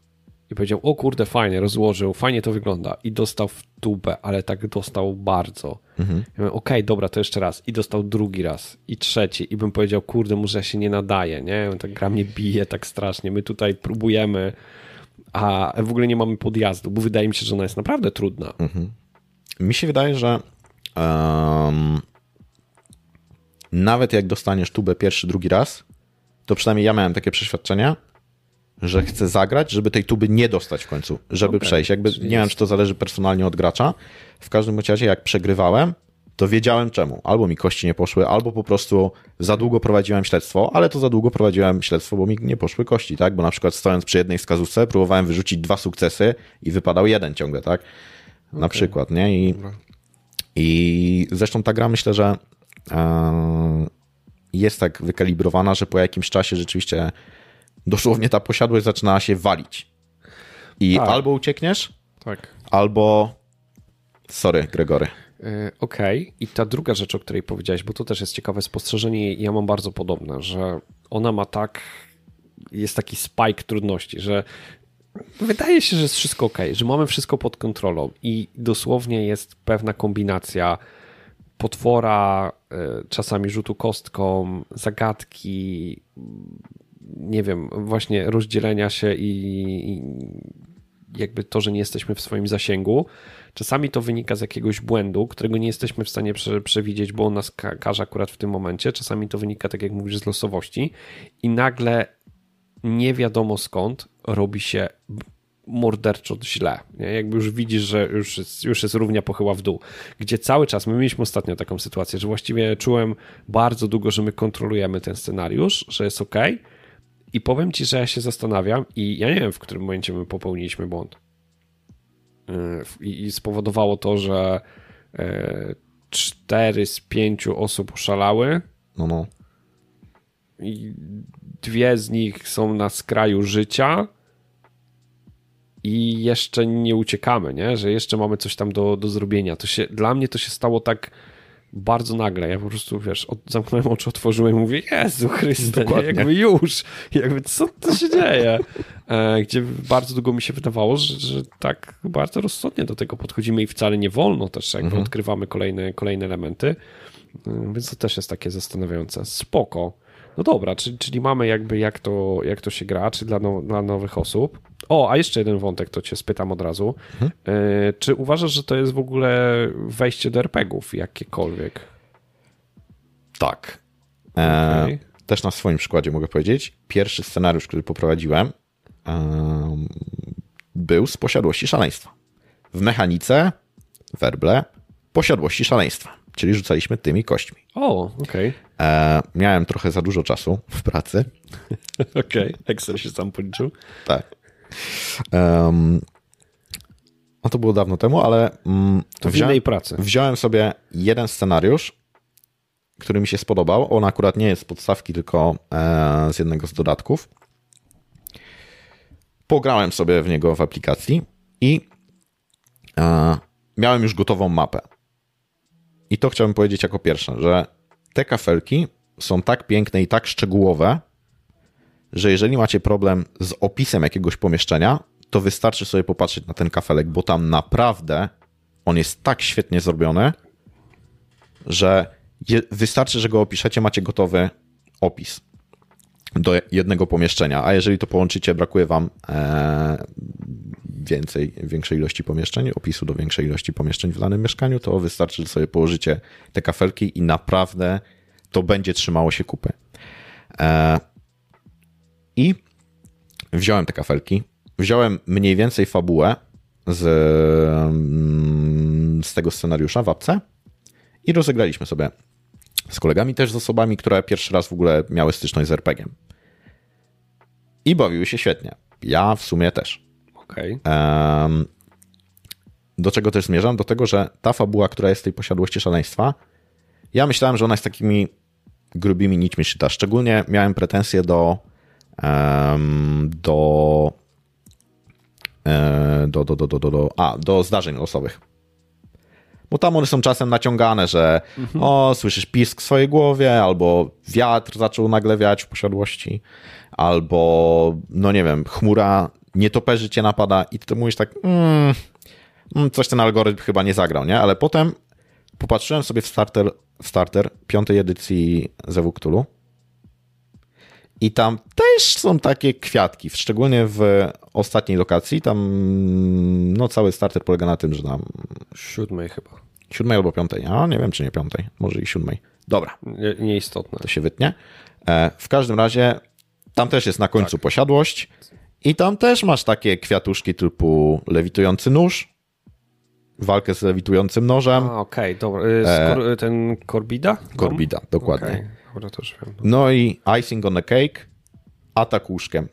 S1: i powiedział, o kurde, fajnie, rozłożył, fajnie to wygląda i dostał w tubę, ale tak dostał bardzo. Mhm. Ja okej, okay, dobra, to jeszcze raz i dostał drugi raz i trzeci i bym powiedział, kurde, może się nie nadaje, nie? Ta gra mnie bije tak strasznie, my tutaj próbujemy, a w ogóle nie mamy podjazdu, bo wydaje mi się, że ona jest naprawdę trudna. Mhm.
S2: Mi się wydaje, że um, nawet jak dostaniesz tubę pierwszy, drugi raz, to przynajmniej ja miałem takie przeświadczenia, że chcę zagrać, żeby tej tuby nie dostać w końcu, żeby okay. przejść. Jakby nie wiem, czy to zależy personalnie od gracza. W każdym razie, jak przegrywałem, to wiedziałem czemu. Albo mi kości nie poszły, albo po prostu za długo prowadziłem śledztwo, ale to za długo prowadziłem śledztwo, bo mi nie poszły kości, tak? Bo na przykład stojąc przy jednej wskazówce, próbowałem wyrzucić dwa sukcesy i wypadał jeden ciągle, tak? Na okay. przykład, nie? I, I zresztą ta gra myślę, że e, jest tak wykalibrowana, że po jakimś czasie rzeczywiście dosłownie ta posiadłość zaczyna się walić. I tak. albo uciekniesz, tak. albo. Sorry, Gregory.
S1: E, okej, okay. i ta druga rzecz, o której powiedziałeś, bo to też jest ciekawe spostrzeżenie, ja mam bardzo podobne, że ona ma tak, jest taki spike trudności, że wydaje się, że jest wszystko ok, że mamy wszystko pod kontrolą i dosłownie jest pewna kombinacja potwora, e, czasami rzutu kostką, zagadki, nie wiem, właśnie rozdzielenia się i, i jakby to, że nie jesteśmy w swoim zasięgu. Czasami to wynika z jakiegoś błędu, którego nie jesteśmy w stanie prze, przewidzieć, bo on nas ka każe akurat w tym momencie. Czasami to wynika, tak jak mówisz, z losowości i nagle nie wiadomo skąd robi się morderczo źle. Nie? Jakby już widzisz, że już jest, już jest równia pochyła w dół. Gdzie cały czas, my mieliśmy ostatnio taką sytuację, że właściwie czułem bardzo długo, że my kontrolujemy ten scenariusz, że jest ok, i powiem ci, że ja się zastanawiam i ja nie wiem, w którym momencie my popełniliśmy błąd. i, i spowodowało to, że cztery z pięciu osób oszalały.
S2: No, no.
S1: I dwie z nich są na skraju życia i jeszcze nie uciekamy, nie? że jeszcze mamy coś tam do, do zrobienia. To się, dla mnie to się stało tak bardzo nagle. Ja po prostu, wiesz, od, zamknąłem oczy, otworzyłem i mówię, Jezu Chryste, nie? jakby już, jakby co to się dzieje? E, gdzie bardzo długo mi się wydawało, że, że tak bardzo rozsądnie do tego podchodzimy i wcale nie wolno też, jakby mhm. odkrywamy kolejne, kolejne elementy. E, więc to też jest takie zastanawiające. Spoko. No dobra, czyli, czyli mamy jakby jak to, jak to się gra, czy dla, no, dla nowych osób. O, a jeszcze jeden wątek, to cię spytam od razu. Mhm. E, czy uważasz, że to jest w ogóle wejście do RPGów jakiekolwiek?
S2: Tak. E, okay. Też na swoim przykładzie mogę powiedzieć. Pierwszy scenariusz, który poprowadziłem, był z posiadłości szaleństwa. W mechanice, werble, posiadłości szaleństwa czyli rzucaliśmy tymi kośćmi.
S1: O, okej.
S2: Okay. E, miałem trochę za dużo czasu w pracy.
S1: okej, okay. Excel się sam policzył.
S2: Tak. Um, no to było dawno temu, ale
S1: um, to w wziąłem, innej pracy.
S2: Wziąłem sobie jeden scenariusz, który mi się spodobał. On akurat nie jest z podstawki, tylko e, z jednego z dodatków. Pograłem sobie w niego w aplikacji i e, miałem już gotową mapę. I to chciałbym powiedzieć jako pierwsze, że te kafelki są tak piękne i tak szczegółowe, że jeżeli macie problem z opisem jakiegoś pomieszczenia, to wystarczy sobie popatrzeć na ten kafelek, bo tam naprawdę on jest tak świetnie zrobiony, że wystarczy, że go opiszecie, macie gotowy opis do jednego pomieszczenia, a jeżeli to połączycie, brakuje wam e, więcej, większej ilości pomieszczeń, opisu do większej ilości pomieszczeń w danym mieszkaniu, to wystarczy, że sobie położycie te kafelki i naprawdę to będzie trzymało się kupy. E, I wziąłem te kafelki, wziąłem mniej więcej fabułę z, mm, z tego scenariusza w apce i rozegraliśmy sobie z kolegami, też z osobami, które pierwszy raz w ogóle miały styczność z RPG-iem. I bawiły się świetnie. Ja w sumie też.
S1: Okay.
S2: Do czego też zmierzam? Do tego, że ta fabuła, która jest w tej posiadłości szaleństwa, ja myślałem, że ona jest takimi grubimi nićmi szyta. Szczególnie miałem pretensje do do do, do, do, do, do, do, a, do zdarzeń losowych. Bo tam one są czasem naciągane, że mhm. o, słyszysz pisk w swojej głowie, albo wiatr zaczął nagle wiać w posiadłości, albo, no nie wiem, chmura nietoperzy cię napada i ty mówisz tak, mm, mm, coś ten algorytm chyba nie zagrał, nie? Ale potem popatrzyłem sobie w starter, w starter piątej edycji ZW Cthulhu i tam też są takie kwiatki, szczególnie w ostatniej lokacji. Tam no, cały starter polega na tym, że tam.
S1: Siódmej chyba.
S2: Siódmej albo piątej. A nie wiem, czy nie piątej. Może i siódmej. Dobra.
S1: Nie, nieistotne.
S2: To się wytnie. E, w każdym razie tam też jest na końcu tak. posiadłość. I tam też masz takie kwiatuszki typu lewitujący nóż, walkę z lewitującym nożem.
S1: okej, okay, dobra. Y, e, ten Corbida?
S2: Corbida, dokładnie. Okay. To już wiem. No i icing on the cake, atak łóżkiem.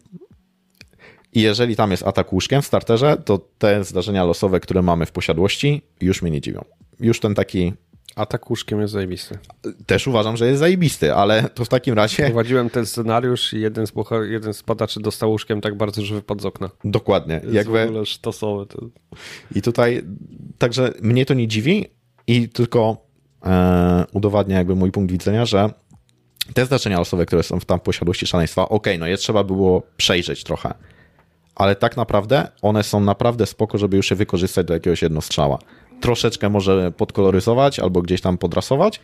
S2: I jeżeli tam jest atak łóżkiem w starterze, to te zdarzenia losowe, które mamy w posiadłości, już mnie nie dziwią. Już ten taki
S1: Atak łóżkiem jest zajebisty.
S2: Też uważam, że jest zajebisty, ale to w takim razie...
S1: Prowadziłem ten scenariusz i jeden z, jeden z padaczy dostał łóżkiem tak bardzo, że wypadł z okna.
S2: Dokładnie.
S1: Jest Jakby... w ogóle sztosowe. To...
S2: I tutaj, także mnie to nie dziwi i tylko e, udowadnia jakby mój punkt widzenia, że te zdarzenia losowe, które są w tam posiadłości szaleństwa, ok, no je trzeba było przejrzeć trochę, ale tak naprawdę one są naprawdę spoko, żeby już je wykorzystać do jakiegoś jednostrzała. Troszeczkę może podkoloryzować albo gdzieś tam podrasować.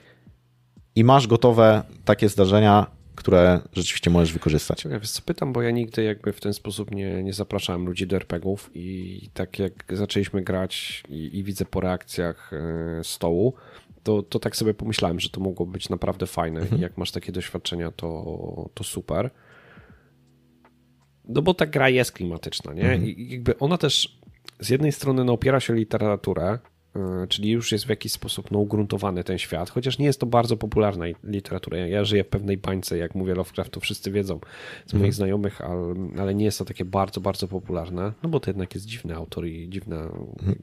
S2: I masz gotowe takie zdarzenia, które rzeczywiście możesz wykorzystać.
S1: Ja wiesz co, pytam, bo ja nigdy jakby w ten sposób nie, nie zapraszałem ludzi do RPGów i tak jak zaczęliśmy grać i, i widzę po reakcjach e, stołu, to, to tak sobie pomyślałem, że to mogło być naprawdę fajne mhm. i jak masz takie doświadczenia, to, to super. No bo ta gra jest klimatyczna, nie? Mhm. I jakby ona też z jednej strony no, opiera się o literaturę, e, czyli już jest w jakiś sposób no, ugruntowany ten świat, chociaż nie jest to bardzo popularna literatura. Ja żyję w pewnej bańce, jak mówię Lovecraft, to wszyscy wiedzą z moich mhm. znajomych, ale, ale, nie jest to takie bardzo, bardzo popularne, no bo to jednak jest dziwny autor i dziwny mhm.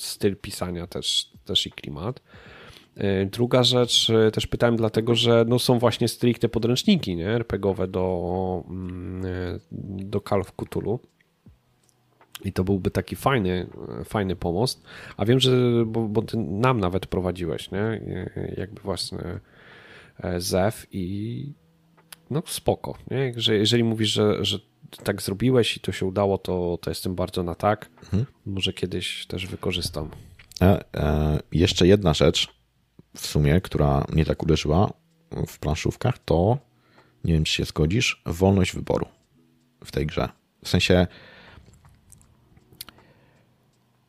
S1: Styl pisania też, też i klimat. E, druga rzecz, e, też pytałem dlatego, że no są właśnie stricte podręczniki nie? RPGowe do, mm, do Call of Cthulhu i to byłby taki fajny, fajny pomost. A wiem, że bo, bo ty nam nawet prowadziłeś, nie? Jakby właśnie e, ZEW i no spoko, nie? Że jeżeli mówisz, że, że tak zrobiłeś i to się udało, to, to jestem bardzo na tak. Mhm. Może kiedyś też wykorzystam.
S2: E, e, jeszcze jedna rzecz w sumie, która mnie tak uderzyła w planszówkach, to nie wiem, czy się zgodzisz, wolność wyboru w tej grze. W sensie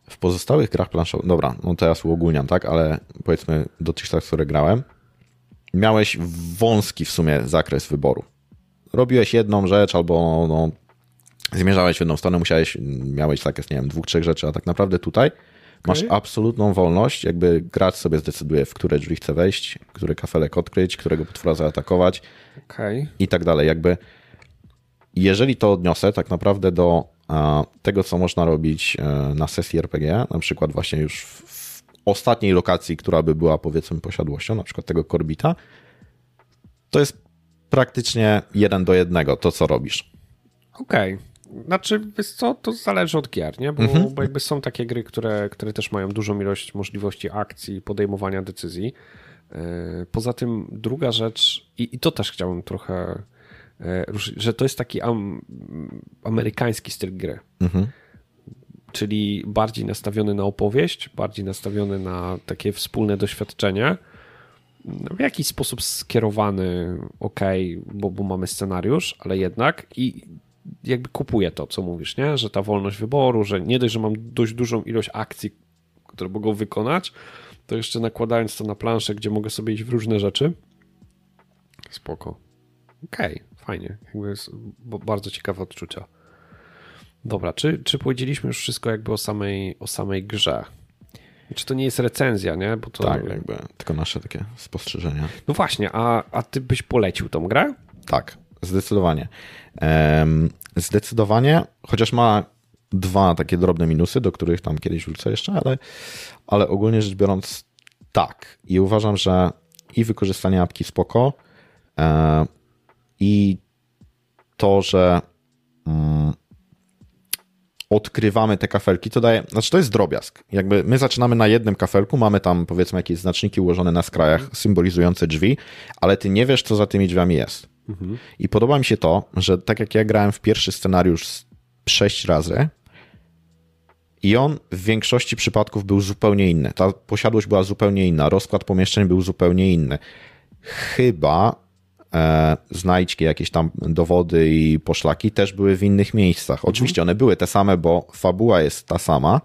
S2: w pozostałych grach planszowych, dobra, no teraz uogólniam, tak, ale powiedzmy dotychczas, które grałem, miałeś wąski w sumie zakres wyboru. Robiłeś jedną rzecz albo no, zmierzałeś w jedną stronę, musiałeś, miałeś zakres, nie wiem, dwóch, trzech rzeczy, a tak naprawdę tutaj okay. masz absolutną wolność, jakby gracz sobie zdecyduje, w które drzwi chce wejść, który kafelek odkryć, którego potwora zaatakować okay. i tak dalej. Jakby jeżeli to odniosę tak naprawdę do tego, co można robić e, na sesji RPG, na przykład właśnie już w ostatniej lokacji, która by była powiedzmy posiadłością, na przykład tego korbita, to jest praktycznie jeden do jednego to, co robisz.
S1: Okej. Okay. Znaczy, wiesz co, to zależy od gier, nie? Bo, mhm. bo jakby są takie gry, które, które też mają dużą ilość możliwości akcji, podejmowania decyzji. E, poza tym druga rzecz, i, i to też chciałbym trochę E, że to jest taki am, amerykański styl gry. Mhm. Czyli bardziej nastawiony na opowieść, bardziej nastawiony na takie wspólne doświadczenie. W jakiś sposób skierowany, ok, bo, bo mamy scenariusz, ale jednak i jakby kupuję to, co mówisz, nie? że ta wolność wyboru, że nie dość, że mam dość dużą ilość akcji, które mogą wykonać, to jeszcze nakładając to na planszę, gdzie mogę sobie iść w różne rzeczy. Spoko. Okej. Okay fajnie. Jakby jest bardzo ciekawe odczucia. Dobra, czy, czy powiedzieliśmy już wszystko jakby o samej, o samej grze? Czy to nie jest recenzja, nie? Bo to...
S2: Tak, jakby tylko nasze takie spostrzeżenia.
S1: No właśnie, a, a ty byś polecił tą grę?
S2: Tak, zdecydowanie. Zdecydowanie, chociaż ma dwa takie drobne minusy, do których tam kiedyś wrócę jeszcze, ale, ale ogólnie rzecz biorąc tak. I uważam, że i wykorzystanie apki spoko, e, i to, że mm, odkrywamy te kafelki, to daje, znaczy to jest drobiazg. Jakby my zaczynamy na jednym kafelku, mamy tam powiedzmy jakieś znaczniki ułożone na skrajach symbolizujące drzwi, ale ty nie wiesz, co za tymi drzwiami jest. Mhm. I podoba mi się to, że tak jak ja grałem w pierwszy scenariusz sześć razy, i on w większości przypadków był zupełnie inny. Ta posiadłość była zupełnie inna, rozkład pomieszczeń był zupełnie inny. Chyba znajdźki, jakieś tam dowody i poszlaki też były w innych miejscach. Oczywiście one były te same, bo fabuła jest ta sama,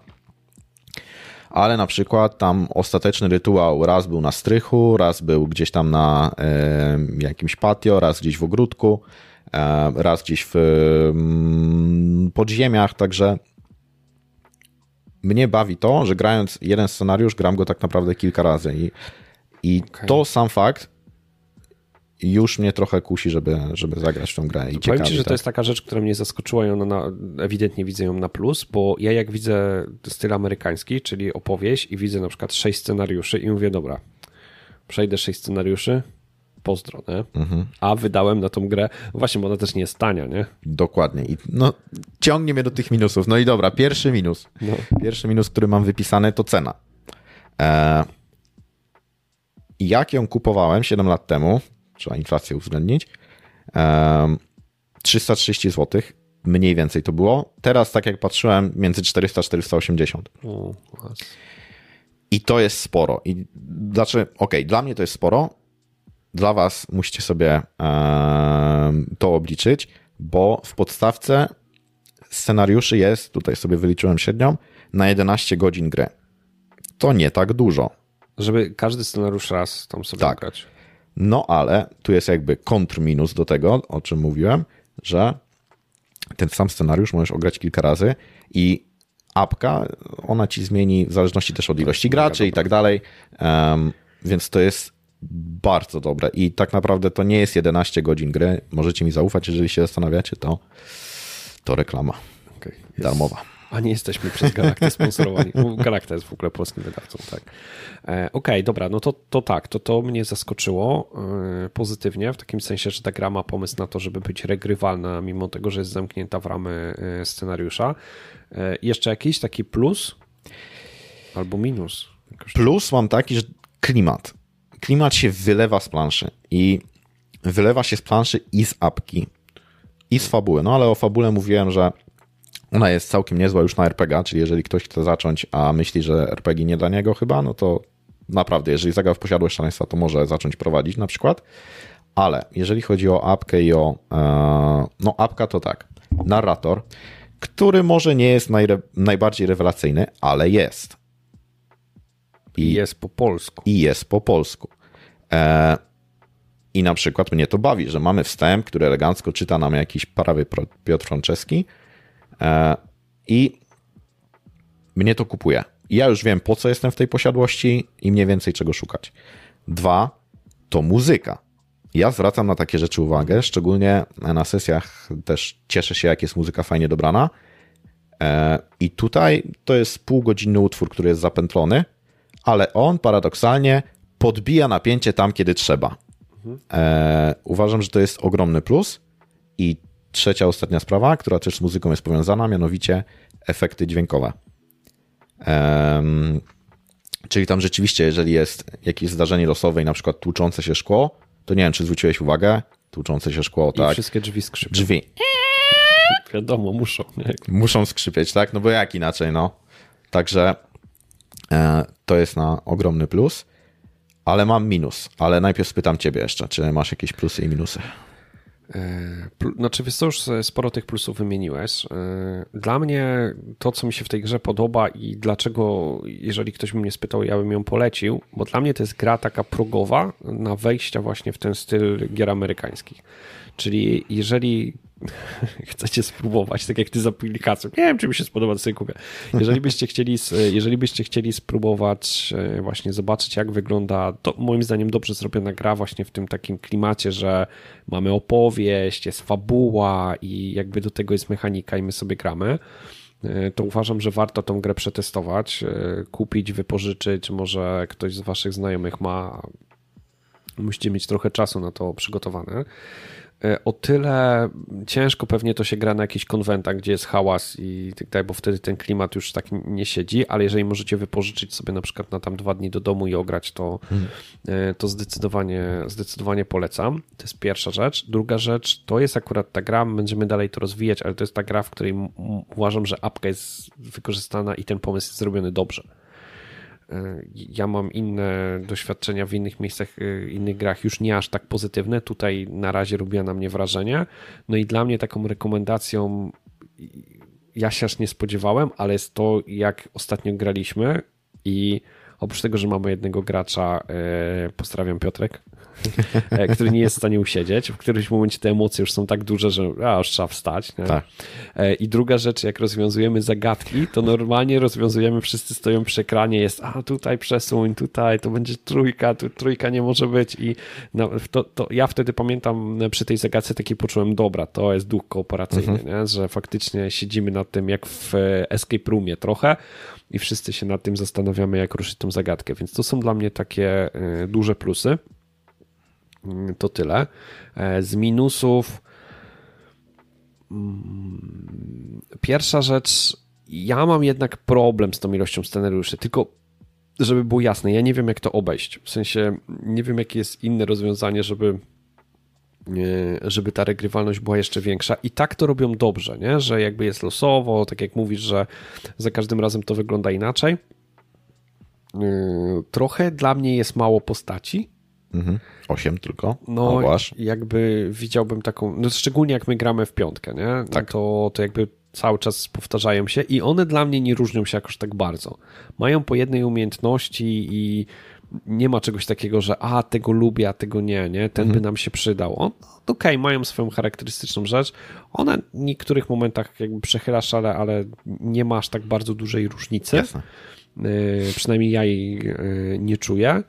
S2: ale na przykład tam ostateczny rytuał raz był na strychu, raz był gdzieś tam na e, jakimś patio, raz gdzieś w ogródku, e, raz gdzieś w mm, podziemiach, także mnie bawi to, że grając jeden scenariusz, gram go tak naprawdę kilka razy i, i okay. to sam fakt, już mnie trochę kusi, żeby, żeby zagrać w tą grę. I
S1: Powiem ci, że tak. to jest taka rzecz, która mnie zaskoczyła i ona na, ewidentnie widzę ją na plus, bo ja jak widzę styl amerykański, czyli opowieść i widzę na przykład sześć scenariuszy i mówię, dobra, przejdę sześć scenariuszy, pozdro, nie? Mhm. A wydałem na tą grę, właśnie, bo ona też nie jest tania, nie?
S2: Dokładnie. I no, ciągnie mnie do tych minusów. No i dobra, pierwszy minus. No. Pierwszy minus, który mam wypisany, to cena. E... Jak ją kupowałem 7 lat temu, trzeba inflację uwzględnić. 330 zł, mniej więcej to było. Teraz, tak jak patrzyłem, między 400 a 480. I to jest sporo. I znaczy, okej, okay, dla mnie to jest sporo. Dla Was musicie sobie to obliczyć, bo w podstawce scenariuszy jest, tutaj sobie wyliczyłem średnią, na 11 godzin gry. To nie tak dużo.
S1: Żeby każdy scenariusz raz tam sobie tak. grać.
S2: No ale tu jest jakby kontrminus do tego, o czym mówiłem, że ten sam scenariusz możesz ograć kilka razy i apka, ona ci zmieni w zależności też od ilości graczy i tak dalej, um, więc to jest bardzo dobre i tak naprawdę to nie jest 11 godzin gry, możecie mi zaufać, jeżeli się zastanawiacie, to, to reklama okay. darmowa.
S1: A nie jesteśmy przez Galaktę sponsorowani. Galakta jest w ogóle polskim wydawcą, tak. E, Okej, okay, dobra, no to, to tak, to, to mnie zaskoczyło e, pozytywnie, w takim sensie, że ta gra ma pomysł na to, żeby być regrywalna, mimo tego, że jest zamknięta w ramy e, scenariusza. Jeszcze jakiś taki plus albo minus?
S2: Plus mam taki, że klimat. Klimat się wylewa z planszy i wylewa się z planszy i z apki, i z fabuły. No ale o fabule mówiłem, że ona jest całkiem niezła już na RPG, czyli jeżeli ktoś chce zacząć, a myśli, że RPG nie dla niego chyba, no to naprawdę, jeżeli zagrał w Posiadłość Szaleństwa, to może zacząć prowadzić na przykład. Ale jeżeli chodzi o apkę i o... E, no apka to tak, narrator, który może nie jest najre, najbardziej rewelacyjny, ale jest.
S1: I jest po polsku.
S2: I jest po polsku. E, I na przykład mnie to bawi, że mamy wstęp, który elegancko czyta nam jakiś prawy Piotr Franceski, I mnie to kupuje. Ja już wiem, po co jestem w tej posiadłości i mniej więcej czego szukać. Dwa, to muzyka. Ja zwracam na takie rzeczy uwagę, szczególnie na sesjach też cieszę się, jak jest muzyka fajnie dobrana. E, I tutaj to jest półgodzinny utwór, który jest zapętlony, ale on paradoksalnie podbija napięcie tam, kiedy trzeba. Mhm. Uważam, że to jest ogromny plus i trzecia, ostatnia sprawa, która też z muzyką jest powiązana, mianowicie efekty dźwiękowe. Um, czyli tam rzeczywiście, jeżeli jest jakieś zdarzenie losowe i na przykład tłuczące się szkło, to nie wiem, czy zwróciłeś uwagę, tłuczące się szkło, I tak.
S1: wszystkie drzwi skrzypią.
S2: Drzwi.
S1: Wiadomo, muszą. Nie?
S2: Muszą skrzypieć, tak? No bo jak inaczej, no. Także e, to jest na ogromny plus, ale mam minus. Ale najpierw spytam ciebie jeszcze, czy masz jakieś plusy i minusy?
S1: E, znaczy, wiesz co, już sporo tych plusów wymieniłeś. E, dla mnie to, co mi się w tej grze podoba i dlaczego, jeżeli ktoś by mnie spytał, ja bym ją polecił, bo dla mnie to jest gra taka progowa na wejścia właśnie w ten styl gier amerykańskich. Czyli jeżeli chcecie spróbować, tak jak ty z aplikacją, nie wiem, czy mi się spodoba, to sobie kupię. Jeżeli byście chcieli, jeżeli byście chcieli spróbować e, właśnie zobaczyć, jak wygląda, to moim zdaniem dobrze zrobiona gra właśnie w tym takim klimacie, że mamy opowieść, jest fabuła i jakby do tego jest mechanika i my sobie gramy, e, to uważam, że warto tą grę przetestować, e, kupić, wypożyczyć, może ktoś z waszych znajomych ma, musicie mieć trochę czasu na to przygotowane. E, o tyle ciężko pewnie to się gra na jakichś konwentach, gdzie jest hałas i tak dalej, bo wtedy ten klimat już tak nie siedzi, ale jeżeli możecie wypożyczyć sobie na przykład na tam dwa dni do domu i ograć, to, hmm. to zdecydowanie, zdecydowanie polecam. To jest pierwsza rzecz. Druga rzecz, to jest akurat ta gra, będziemy dalej to rozwijać, ale to jest ta gra, w której uważam, że apka jest wykorzystana i ten pomysł jest zrobiony dobrze. Ja mam inne doświadczenia w innych miejscach, e, innych grach, już nie aż tak pozytywne. Tutaj na razie robiła na mnie wrażenie. No i dla mnie taką rekomendacją, ja się aż nie spodziewałem, ale jest to, jak ostatnio graliśmy i oprócz tego, że mamy jednego gracza, e, pozdrawiam Piotrek, który nie jest w stanie usiedzieć. W którymś momencie te emocje już są tak duże, że a, już trzeba wstać. Tak. E, I druga rzecz, jak rozwiązujemy zagadki, to normalnie rozwiązujemy, wszyscy stoją przy ekranie, jest a tutaj przesuń, tutaj, to będzie trójka, tu trójka nie może być i no, to, to ja wtedy pamiętam przy tej zagadce taki poczułem, dobra, to jest duch kooperacyjny, mhm. że faktycznie siedzimy nad tym jak w escape roomie trochę i wszyscy się nad tym zastanawiamy, jak ruszyć tą zagadkę, więc to są dla mnie takie e, duże plusy. To tyle. E, z minusów. Mm, pierwsza rzecz, ja mam jednak problem z tą ilością scenariuszy, tylko żeby było jasne, ja nie wiem jak to obejść. W sensie nie wiem jakie jest inne rozwiązanie, żeby żeby ta regrywalność była jeszcze większa. I tak to robią dobrze, nie? że jakby jest losowo, tak jak mówisz, że za każdym razem to wygląda inaczej. E, trochę dla mnie jest mało postaci,
S2: Mhm. Osiem tylko?
S1: No, jakby widziałbym taką, no szczególnie jak my gramy w piątkę, nie? No tak. to, to jakby cały czas powtarzają się i one dla mnie nie różnią się jakoś tak bardzo. Mają po jednej umiejętności i nie ma czegoś takiego, że a, tego lubię, a tego nie, nie? Ten by nam się przydał. On, okej, mają swoją charakterystyczną rzecz. Ona w niektórych momentach jakby przechyla szale, ale nie masz tak bardzo dużej różnicy.
S2: Jasne.
S1: Y, przynajmniej ja jej y, nie czuję.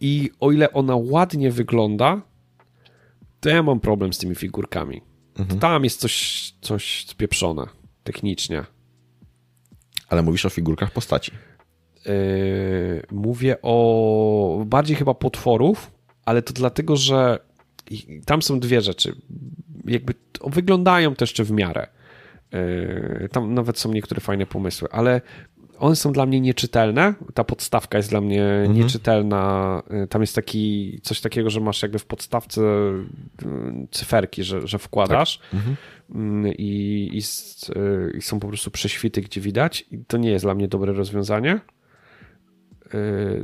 S1: I o ile ona ładnie wygląda, to ja mam problem z tymi figurkami. Tam jest coś, coś spieprzone technicznie.
S2: Ale mówisz o figurkach postaci.
S1: Yy, mówię o bardziej chyba potworów, ale to dlatego, że tam są dwie rzeczy. Jakby wyglądają też jeszcze w miarę. Yy, Tam nawet są niektóre fajne pomysły, ale one są dla mnie nieczytelne. Ta podstawka jest dla mnie nieczytelna. Yy, Tam jest taki coś takiego, że masz jakby w podstawce yy, cyferki, że, że wkładasz Mm, i, i, yy, i są po prostu prześwity, gdzie widać. I to nie jest dla mnie dobre rozwiązanie.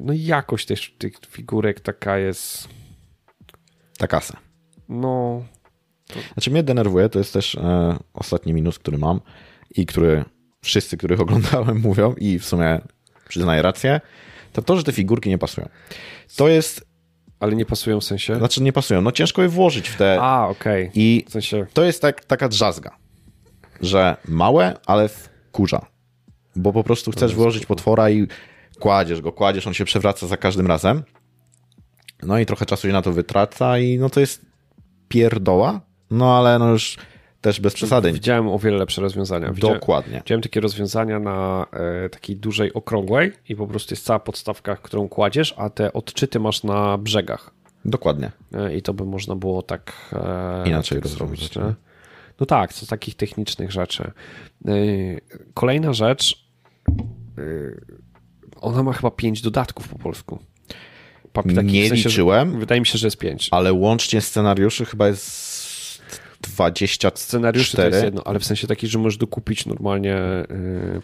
S1: No i jakość też tych figurek taka jest,
S2: Ta kasa.
S1: no,
S2: Znaczy mnie denerwuje, to jest też e, ostatni minus, który mam i który wszyscy, których oglądałem mówią i w sumie przyznaję rację, to to, że te figurki nie pasują. To jest,
S1: ale nie pasują w sensie.
S2: znaczy nie pasują, no ciężko je włożyć w te
S1: A, okej.
S2: i
S1: W sensie,
S2: to jest tak, taka drzazga, że małe, ale wkurza, bo po prostu chcesz włożyć potwora i kładziesz go, kładziesz, on się przewraca za każdym razem, no i trochę czasu się na to wytraca i no to jest pierdoła, no ale no już też bez przesady.
S1: widziałem o wiele lepsze rozwiązania. Widziałem,
S2: Dokładnie.
S1: widziałem takie rozwiązania na e, takiej dużej okrągłej i po prostu jest cała podstawka, którą kładziesz, a te odczyty masz na brzegach.
S2: Dokładnie.
S1: E, I to by można było tak e,
S2: Inaczej
S1: tak nie? No tak, co z takich technicznych rzeczy. Kolejna rzecz. Ona ma chyba pięć dodatków po polsku. Takich
S2: Nie
S1: w sensie,
S2: liczyłem.
S1: Wydaje mi się, że jest pięć.
S2: Ale łącznie scenariuszy chyba jest 24.
S1: Scenariusz to jest jedno, ale w sensie taki, że możesz dokupić normalnie e,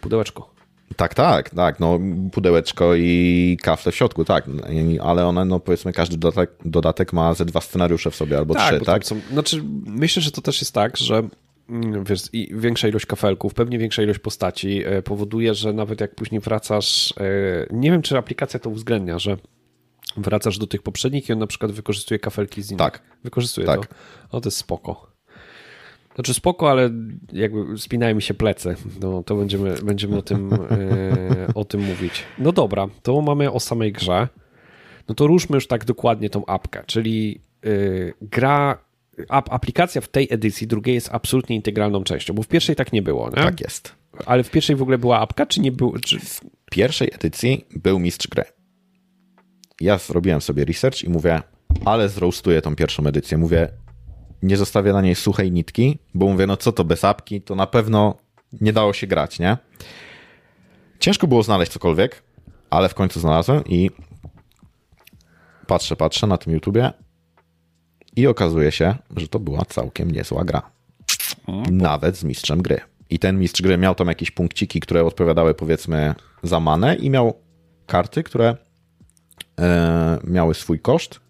S1: pudełeczko.
S2: Tak, tak, tak. No, pudełeczko i kafle w środku, tak. Ale one, no powiedzmy, każdy dodatek, dodatek ma ze dwa scenariusze w sobie albo trzy,
S1: bo
S2: tak?
S1: są, znaczy, myślę, że to też jest tak, że mm, wiesz, i większa ilość kafelków, pewnie większa ilość postaci e, powoduje, że nawet jak później wracasz, e, nie wiem, czy aplikacja to uwzględnia, że wracasz do tych poprzednich i on na przykład wykorzystuje kafelki z innych.
S2: Tak.
S1: Wykorzystuje
S2: Tak.
S1: to. O, to jest spoko. Znaczy spoko, ale jakby spinają mi się plecy. No, to będziemy, będziemy o, tym, e, o tym mówić. No dobra, to mamy o samej grze. No to ruszmy już tak dokładnie tą apkę, czyli y, gra, ap, aplikacja w tej edycji drugiej jest absolutnie integralną częścią, bo w pierwszej tak nie było, nie?
S2: Tak jest.
S1: Ale w pierwszej w ogóle była apka, czy nie było? Czy...
S2: W pierwszej edycji był mistrz gry. Ja zrobiłem sobie research i mówię, ale zroastuję tą pierwszą edycję. Mówię, nie zostawię na niej suchej nitki, bo mówię, no co to bez apki, to na pewno nie dało się grać, nie? Ciężko było znaleźć cokolwiek, ale w końcu znalazłem i patrzę, patrzę na tym YouTubie i okazuje się, że to była całkiem niezła gra. Nawet z mistrzem gry. I ten mistrz gry miał tam jakieś punkciki, które odpowiadały powiedzmy za manę i miał karty, które e, miały swój koszt.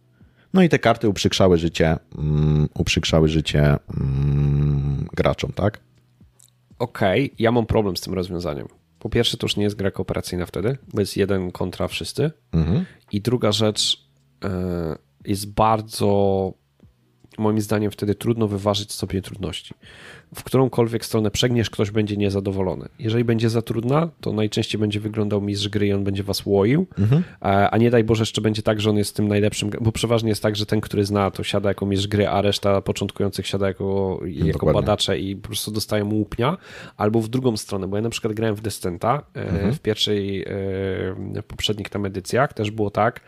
S2: No i te karty uprzykrzały życie, mm, uprzykrzały życie mm, graczom, tak?
S1: Okej, ja mam problem z tym rozwiązaniem. Po pierwsze, to już nie jest gra kooperacyjna wtedy, bo jest jeden kontra wszyscy. I druga rzecz e, jest bardzo, moim zdaniem, wtedy trudno wyważyć stopień trudności. W którąkolwiek stronę przegniesz, ktoś będzie niezadowolony. Jeżeli będzie za trudna, to najczęściej będzie wyglądał mistrz gry i on będzie was łoił, a, a nie daj Boże, jeszcze będzie tak, że on jest tym najlepszym, bo przeważnie jest tak, że ten, który zna, to siada jako mistrz gry, a reszta początkujących siada jako, jako
S2: Dokładnie.
S1: badacze i po prostu dostają łupnia, albo w drugą stronę, bo ja na przykład grałem w Descenta e, w pierwszej, e, w poprzednich tam edycjach, też było tak,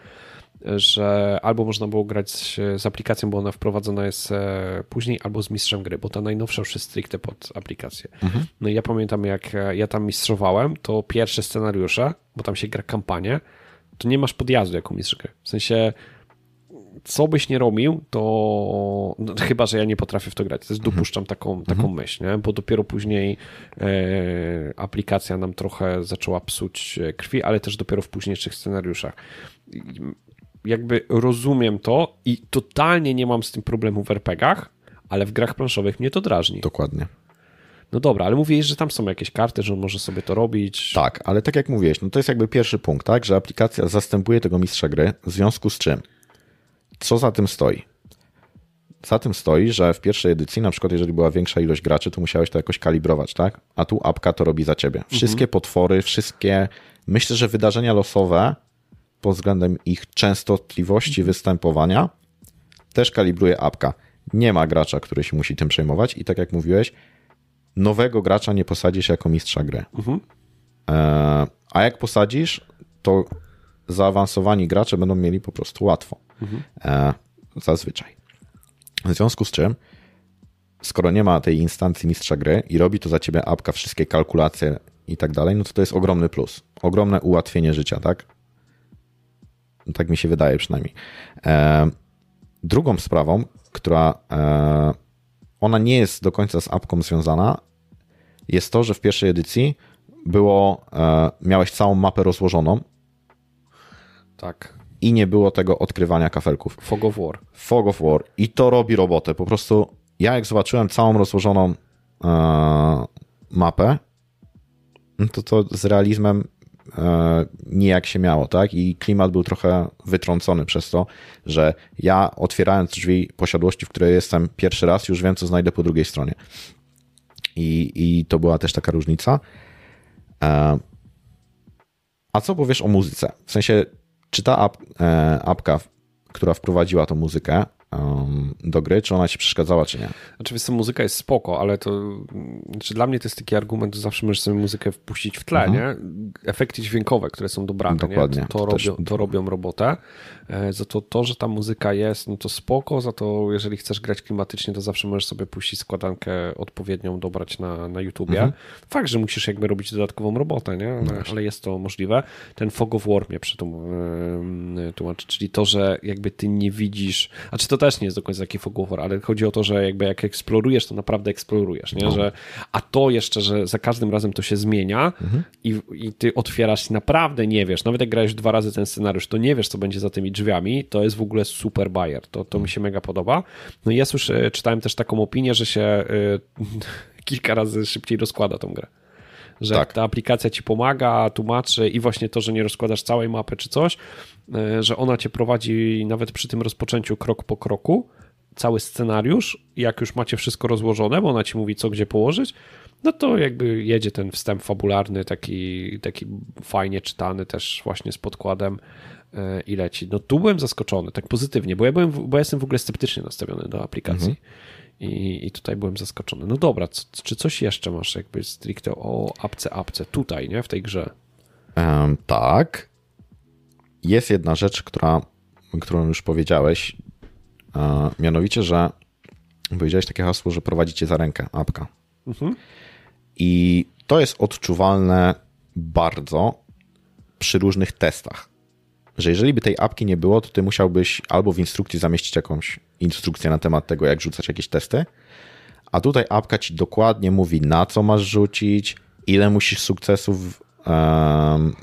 S1: że albo można było grać z aplikacją, bo ona wprowadzona jest e, później, albo z mistrzem gry, bo ta najnowsza już jest stricte pod aplikację. No i ja pamiętam, jak e, ja tam mistrzowałem, to pierwsze scenariusze, bo tam się gra kampanię, to nie masz podjazdu jako mistrz gry. W sensie co byś nie robił, to no, chyba, że ja nie potrafię w to grać. Też dopuszczam taką, taką myśl, nie? bo dopiero później e, aplikacja nam trochę zaczęła psuć e, krwi, ale też dopiero w późniejszych scenariuszach. Jakby rozumiem to i totalnie nie mam z tym problemu w RPGach, ale w grach planszowych mnie to drażni.
S2: Dokładnie.
S1: No dobra, ale mówisz, że tam są jakieś karty, że on może sobie to robić.
S2: Tak, ale tak jak mówiłeś, no to jest jakby pierwszy punkt, tak, że aplikacja zastępuje tego mistrza gry, w związku z czym, co za tym stoi? Za tym stoi, że w pierwszej edycji, na przykład jeżeli była większa ilość graczy, to musiałeś to jakoś kalibrować, tak? A tu apka to robi za ciebie. Wszystkie mhm. potwory, wszystkie, myślę, że wydarzenia losowe pod względem ich częstotliwości występowania też kalibruje apka. Nie ma gracza, który się musi tym przejmować i tak jak mówiłeś, nowego gracza nie posadzisz jako mistrza gry. Mhm. E, a jak posadzisz, to zaawansowani gracze będą mieli po prostu łatwo. Mhm. E, zazwyczaj. W związku z czym, skoro nie ma tej instancji mistrza gry i robi to za ciebie apka, wszystkie kalkulacje i tak dalej, no to to jest ogromny plus. Ogromne ułatwienie życia, tak? Tak mi się wydaje przynajmniej. E, drugą sprawą, która e, ona nie jest do końca z apką związana, jest to, że w pierwszej edycji było, e, miałeś całą mapę rozłożoną.
S1: Tak.
S2: I nie było tego odkrywania kafelków.
S1: Fog of War.
S2: Fog of War. I to robi robotę. Po prostu ja jak zobaczyłem całą rozłożoną mapę, no to to z realizmem e, nijak się miało, tak? I klimat był trochę wytrącony przez to, że ja otwierając drzwi posiadłości, w której jestem pierwszy raz, już wiem, co znajdę po drugiej stronie. I, i to była też taka różnica. E, a co powiesz o muzyce? W sensie, czy ta ap, e, apka, która wprowadziła tą muzykę, um, do gry, czy ona ci przeszkadzała, czy nie.
S1: Oczywiście muzyka jest spoko, ale to znaczy dla mnie to jest taki argument, że zawsze możesz sobie muzykę wpuścić w tle, mhm. nie? Efekty dźwiękowe, które są dobrane, Dokładnie. Nie? To, to, to, robią, to robią robotę. E, za to, to, że ta muzyka jest, no to spoko, za to jeżeli chcesz grać klimatycznie, to zawsze możesz sobie puścić składankę odpowiednią, dobrać na, na YouTubie. Mhm. Fakt, że musisz jakby robić dodatkową robotę, nie? Ale, no ale jest to możliwe. Ten Fog of War mnie przetłumaczy, czyli to, że jakby ty nie widzisz, a czy to też nie jest do końca taki War, ale chodzi o to, że jakby jak eksplorujesz, to naprawdę eksplorujesz, nie? No. Że, a to jeszcze, że za każdym razem to się zmienia mhm. i, i ty otwierasz naprawdę nie wiesz, nawet jak grałeś dwa razy ten scenariusz, to nie wiesz, co będzie za tymi drzwiami, to jest w ogóle super bajer. To, to mi się mega podoba. No i ja słyszę, czytałem też taką opinię, że się y, kilka razy szybciej rozkłada tą grę. Że tak. ta aplikacja ci pomaga, tłumaczy i właśnie to, że nie rozkładasz całej mapy czy coś, y, że ona cię prowadzi nawet przy tym rozpoczęciu krok po kroku, cały scenariusz, jak już macie wszystko rozłożone, bo ona ci mówi, co gdzie położyć, no to jakby jedzie ten wstęp fabularny, taki, taki fajnie czytany też właśnie z podkładem E, i leci. No tu byłem zaskoczony, tak pozytywnie, bo ja, byłem, bo ja jestem w ogóle sceptycznie nastawiony do aplikacji. Mhm. I, I tutaj byłem zaskoczony. No dobra, co, czy coś jeszcze masz jakby stricte o apce, apce tutaj, nie? W tej grze?
S2: Um, tak. Jest jedna rzecz, która, którą już powiedziałeś, uh, mianowicie, że powiedziałeś takie hasło, że prowadzicie za rękę apka. Mhm. I to jest odczuwalne bardzo przy różnych testach że jeżeli by tej apki nie było, to ty musiałbyś albo w instrukcji zamieścić jakąś instrukcję na temat tego, jak rzucać jakieś testy, a tutaj apka ci dokładnie mówi, na co masz rzucić, ile musisz sukcesów um,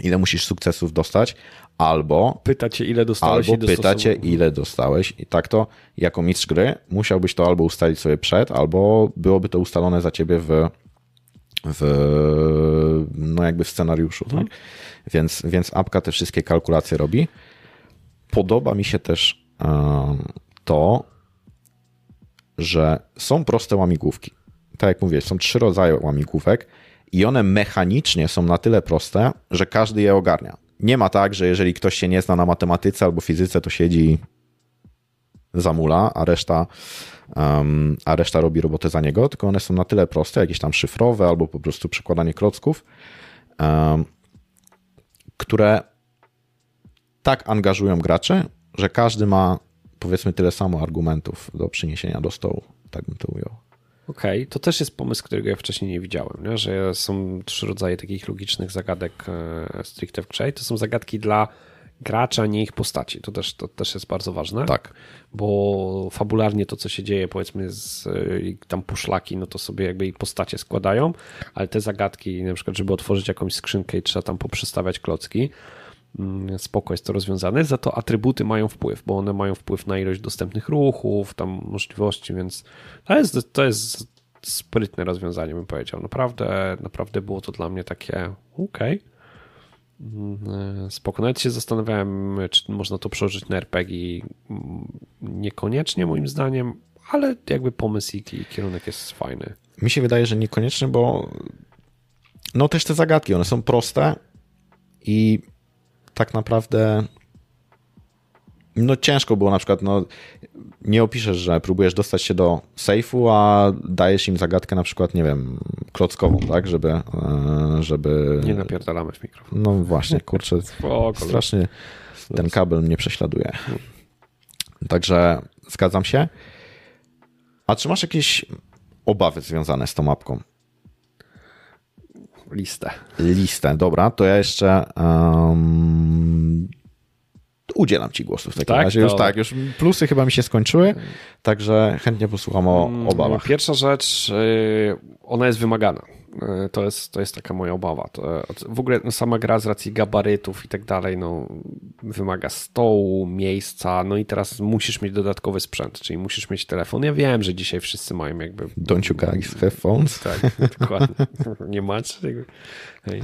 S2: ile musisz sukcesów dostać, albo
S1: pyta cię, ile dostałeś
S2: albo pyta cię, ile dostałeś. I tak to jako mistrz gry musiałbyś to albo ustalić sobie przed, albo byłoby to ustalone za ciebie w w, no jakby w scenariuszu. Mhm. Tak? Więc, więc apka te wszystkie kalkulacje robi. Podoba mi się też to, że są proste łamigłówki. Tak jak mówię, są trzy rodzaje łamigłówek i one mechanicznie są na tyle proste, że każdy je ogarnia. Nie ma tak, że jeżeli ktoś się nie zna na matematyce albo fizyce, to siedzi zamula, a reszta, a reszta robi robotę za niego, tylko one są na tyle proste, jakieś tam szyfrowe albo po prostu przekładanie klocków, które tak angażują graczy, że każdy ma powiedzmy tyle samo argumentów do przyniesienia do stołu. Tak bym to ujął.
S1: Okej, okay. to też jest pomysł, którego ja wcześniej nie widziałem, nie? że są trzy rodzaje takich logicznych zagadek e, stricte w grze. To są zagadki dla gracza, nie ich postaci. To też, to też jest bardzo ważne.
S2: Tak.
S1: Bo fabularnie to, co się dzieje, powiedzmy, z tam puszlaki, no to sobie jakby ich postacie składają, ale te zagadki, na przykład, żeby otworzyć jakąś skrzynkę i trzeba tam poprzestawiać klocki, mm, spoko jest to rozwiązane, za to atrybuty mają wpływ, bo one mają wpływ na ilość dostępnych ruchów, tam możliwości, więc to jest, to jest sprytne rozwiązanie, bym powiedział. Naprawdę, naprawdę było to dla mnie takie okej. Okay. Spoko. Nawet się zastanawiałem, czy można to przełożyć na RPG. Niekoniecznie moim zdaniem, ale jakby pomysł i kierunek jest fajny.
S2: Mi się wydaje, że niekoniecznie, bo no też te zagadki, one są proste i tak naprawdę no ciężko było na przykład, no nie opiszesz, że próbujesz dostać się do sejfu, a dajesz im zagadkę na przykład, nie wiem, klockową, tak, żeby... E, żeby...
S1: Nie napierdalamy w mikrofon.
S2: No właśnie, kurczę, strasznie ten kabel mnie prześladuje. Także zgadzam się. A czy masz jakieś obawy związane z tą mapką?
S1: Listę.
S2: Listę, dobra, to ja jeszcze um, udzielam ci głosu w takim tak? razie. Już to... tak, już plusy chyba mi się skończyły, także chętnie posłucham o mm, obawach.
S1: Pierwsza rzecz, y, ona jest wymagana. Y, to jest, to jest taka moja obawa. To, w ogóle sama gra z racji gabarytów i tak dalej, no, wymaga stołu, miejsca, no i teraz musisz mieć dodatkowy sprzęt, czyli musisz mieć telefon. Ja wiem, że dzisiaj wszyscy mają jakby...
S2: Don't you guys have phones?
S1: Tak, dokładnie. Nie macie? Hej.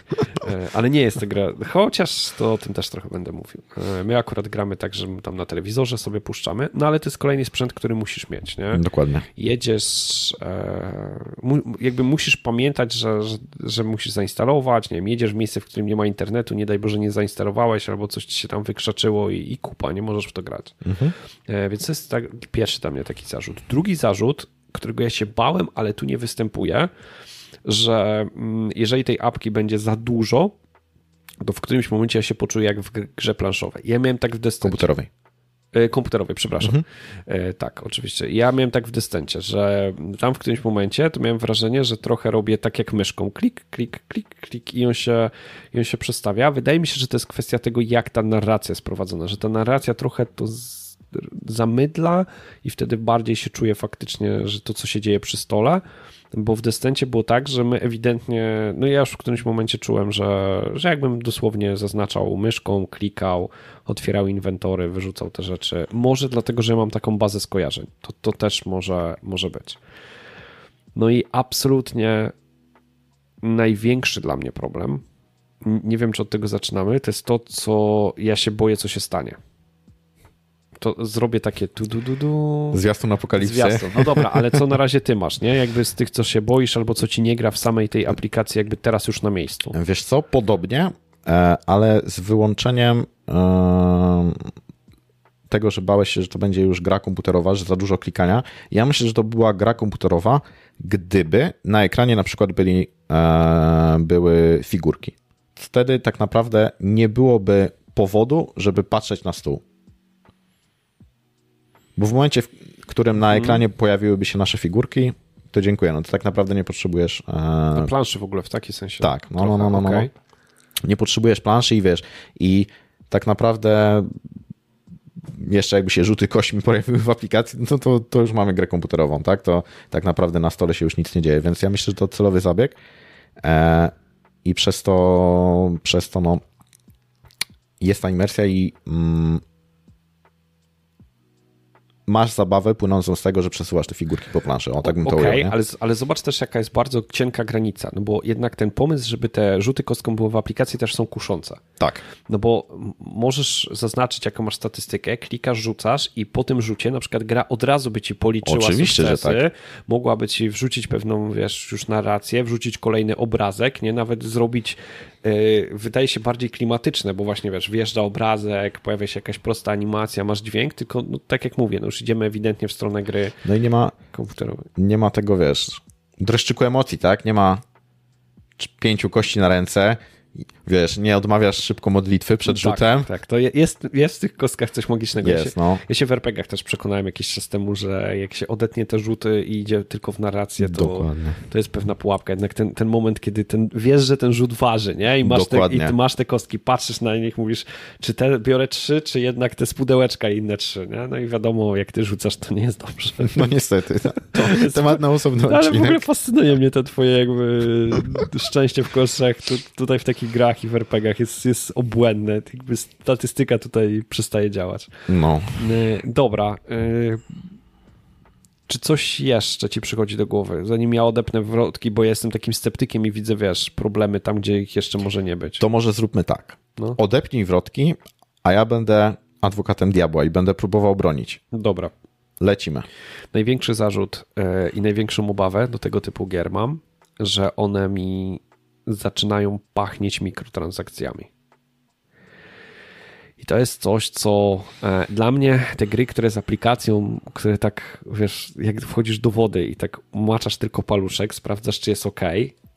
S1: E, ale nie jest to gra, chociaż to o tym też trochę będę mówił. E, my akurat gramy tak, że tam na telewizorze sobie puszczamy, no ale to jest kolejny sprzęt, który musisz mieć, nie?
S2: Dokładnie.
S1: Jedziesz, e, jakby musisz pamiętać, że, że, że, musisz zainstalować, nie wiem, jedziesz w miejsce, w którym nie ma internetu, nie daj Boże nie zainstalowałeś, albo coś ci się tam wykrzaczyło i, i kupa, nie możesz w to grać. Mhm. Więc to jest tak, pierwszy dla mnie taki zarzut. Drugi zarzut, którego ja się bałem, ale tu nie występuje, że mm, jeżeli tej apki będzie za dużo, to w którymś momencie ja się poczuję jak w grze planszowej. Ja miałem tak w Descencie.
S2: Komputerowej.
S1: E, komputerowej, przepraszam. Mhm. E, tak, oczywiście. Ja miałem tak w Descencie, że tam w którymś momencie to miałem wrażenie, że trochę robię tak jak myszką. Klik, klik, klik, klik i on się, i on się przestawia. Wydaje mi się, że to jest kwestia tego, jak ta narracja jest prowadzona, że ta narracja trochę to z zamydla i wtedy bardziej się czuje faktycznie, że to, co się dzieje przy stole, bo w Descencie było tak, że my ewidentnie, no ja już w którymś momencie czułem, że, że jakbym dosłownie zaznaczał myszką, klikał, otwierał inwentory, wyrzucał te rzeczy. Może dlatego, że mam taką bazę skojarzeń. To, to też może, może być. No i absolutnie największy dla mnie problem, nie wiem czy od tego zaczynamy, to jest to, co ja się boję, co się stanie to zrobię takie tu du du du.
S2: Zwiastun apokalipsy. Zwiastun.
S1: No dobra, ale co na razie ty masz, nie? Jakby z tych, co się boisz, albo co ci nie gra w samej tej aplikacji, jakby teraz już na miejscu.
S2: Wiesz co, podobnie, e, ale z wyłączeniem e, tego, że bałeś się, że to będzie już gra komputerowa, że za dużo klikania. Ja myślę, że to była gra komputerowa, gdyby na ekranie na przykład byli, e, były figurki. Wtedy tak naprawdę nie byłoby powodu, żeby patrzeć na stół. Bo w momencie, w którym na mhm. ekranie pojawiłyby się nasze figurki, to dziękuję. No to tak naprawdę nie potrzebujesz.
S1: E... Planszy w ogóle w taki sensie.
S2: Tak, no, no, no, no, no, okay. Nie potrzebujesz planszy i wiesz. I tak naprawdę jeszcze jakby się rzuty kośćmi pojawiły w aplikacji, no to, to już mamy grę komputerową, tak? To tak naprawdę na stole się już nic nie dzieje, więc ja myślę, że to celowy zabieg e, i przez to, przez to no, jest ta imersja i mm, masz zabawę płynącą z tego, że przesyłasz te figurki po planszy. O, tak bym to okay, ujął,
S1: ale, ale zobacz też, jaka jest bardzo cienka granica, no bo jednak ten pomysł, żeby te rzuty kostką były w aplikacji też są kuszące.
S2: Tak.
S1: No bo możesz zaznaczyć, jaką masz statystykę, klikasz, rzucasz i po tym rzucie na przykład gra od razu by ci policzyła Oczywiście, sukcesy, że tak. mogłaby ci wrzucić pewną, wiesz, już narrację, wrzucić kolejny obrazek, nie? Nawet zrobić wydaje się bardziej klimatyczne, bo właśnie wiesz, wjeżdża obrazek, pojawia się jakaś prosta animacja, masz dźwięk, tylko no, tak jak mówię, no już idziemy ewidentnie w stronę gry
S2: No i nie ma komputerowej. Nie ma tego, wiesz, dreszczyku emocji, tak? Nie ma pięciu kości na ręce wiesz, nie odmawiasz szybko modlitwy przed tak, rzutem.
S1: Tak, to jest, jest w tych kostkach coś magicznego.
S2: Jest,
S1: ja, się,
S2: no.
S1: ja się w RPGach też przekonałem jakiś czas temu, że jak się odetnie te rzuty i idzie tylko w narrację, to, to jest pewna pułapka. Jednak ten, ten moment, kiedy ten, wiesz, że ten rzut waży, nie? I masz, te, i ty masz te kostki, patrzysz na nich, mówisz, czy te biorę trzy, czy jednak te spudełeczka i inne trzy, nie? No i wiadomo, jak ty rzucasz, to nie jest dobrze.
S2: No niestety. To jest temat na osobny
S1: no, Ale w ogóle fascynuje mnie to twoje jakby szczęście w koszach tu, tutaj w takich grach i w RPG RPGach jest, jest obłędne. Jakby statystyka tutaj przestaje działać.
S2: No.
S1: E, dobra. E, czy coś jeszcze ci przychodzi do głowy, zanim ja odepnę wrotki, bo ja jestem takim sceptykiem i widzę, wiesz, problemy tam, gdzie ich jeszcze może nie być.
S2: To może zróbmy tak. No. Odepnij wrotki, a ja będę adwokatem diabła i będę próbował bronić.
S1: Dobra.
S2: Lecimy.
S1: Największy zarzut yy, i największą obawę do tego typu gier mam, że one mi zaczynają pachnieć mikrotransakcjami. I to jest coś, co e, dla mnie te gry, które z aplikacją, które tak, wiesz, jak wchodzisz do wody i tak maczasz tylko paluszek, sprawdzasz, czy jest ok,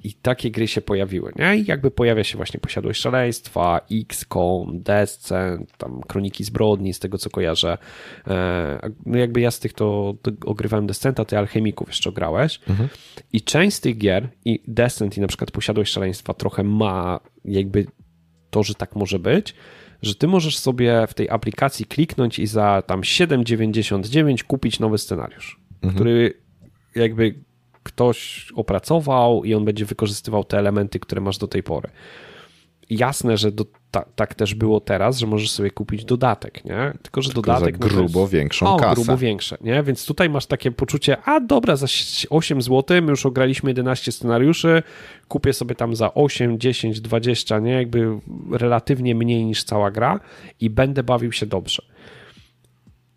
S1: i takie gry się pojawiły, nie? I jakby pojawia się właśnie Posiadłość Szaleństwa, XCOM, Descent, tam Kroniki Zbrodni, z tego co kojarzę. E, no jakby ja z tych to, to ogrywałem Descenta, ty Alchemików jeszcze grałeś. Mhm. I część z tych gier, i Descent i na przykład Posiadłość Szaleństwa trochę ma jakby to, że tak może być, że ty możesz sobie w tej aplikacji kliknąć i za tam 7,99 kupić nowy scenariusz, mhm. który jakby ktoś opracował i on będzie wykorzystywał te elementy, które masz do tej pory. Jasne, że do, ta, tak też było teraz, że możesz sobie kupić dodatek, nie? Tylko, że Tylko dodatek...
S2: Za grubo
S1: jest,
S2: większą o, kasę.
S1: grubo większe, nie? Więc tutaj masz takie poczucie, a dobra, za 8 zł, my już ograliśmy 11 scenariuszy, kupię sobie tam za 8, 10, 20, nie? Jakby relatywnie mniej niż cała gra i będę bawił się dobrze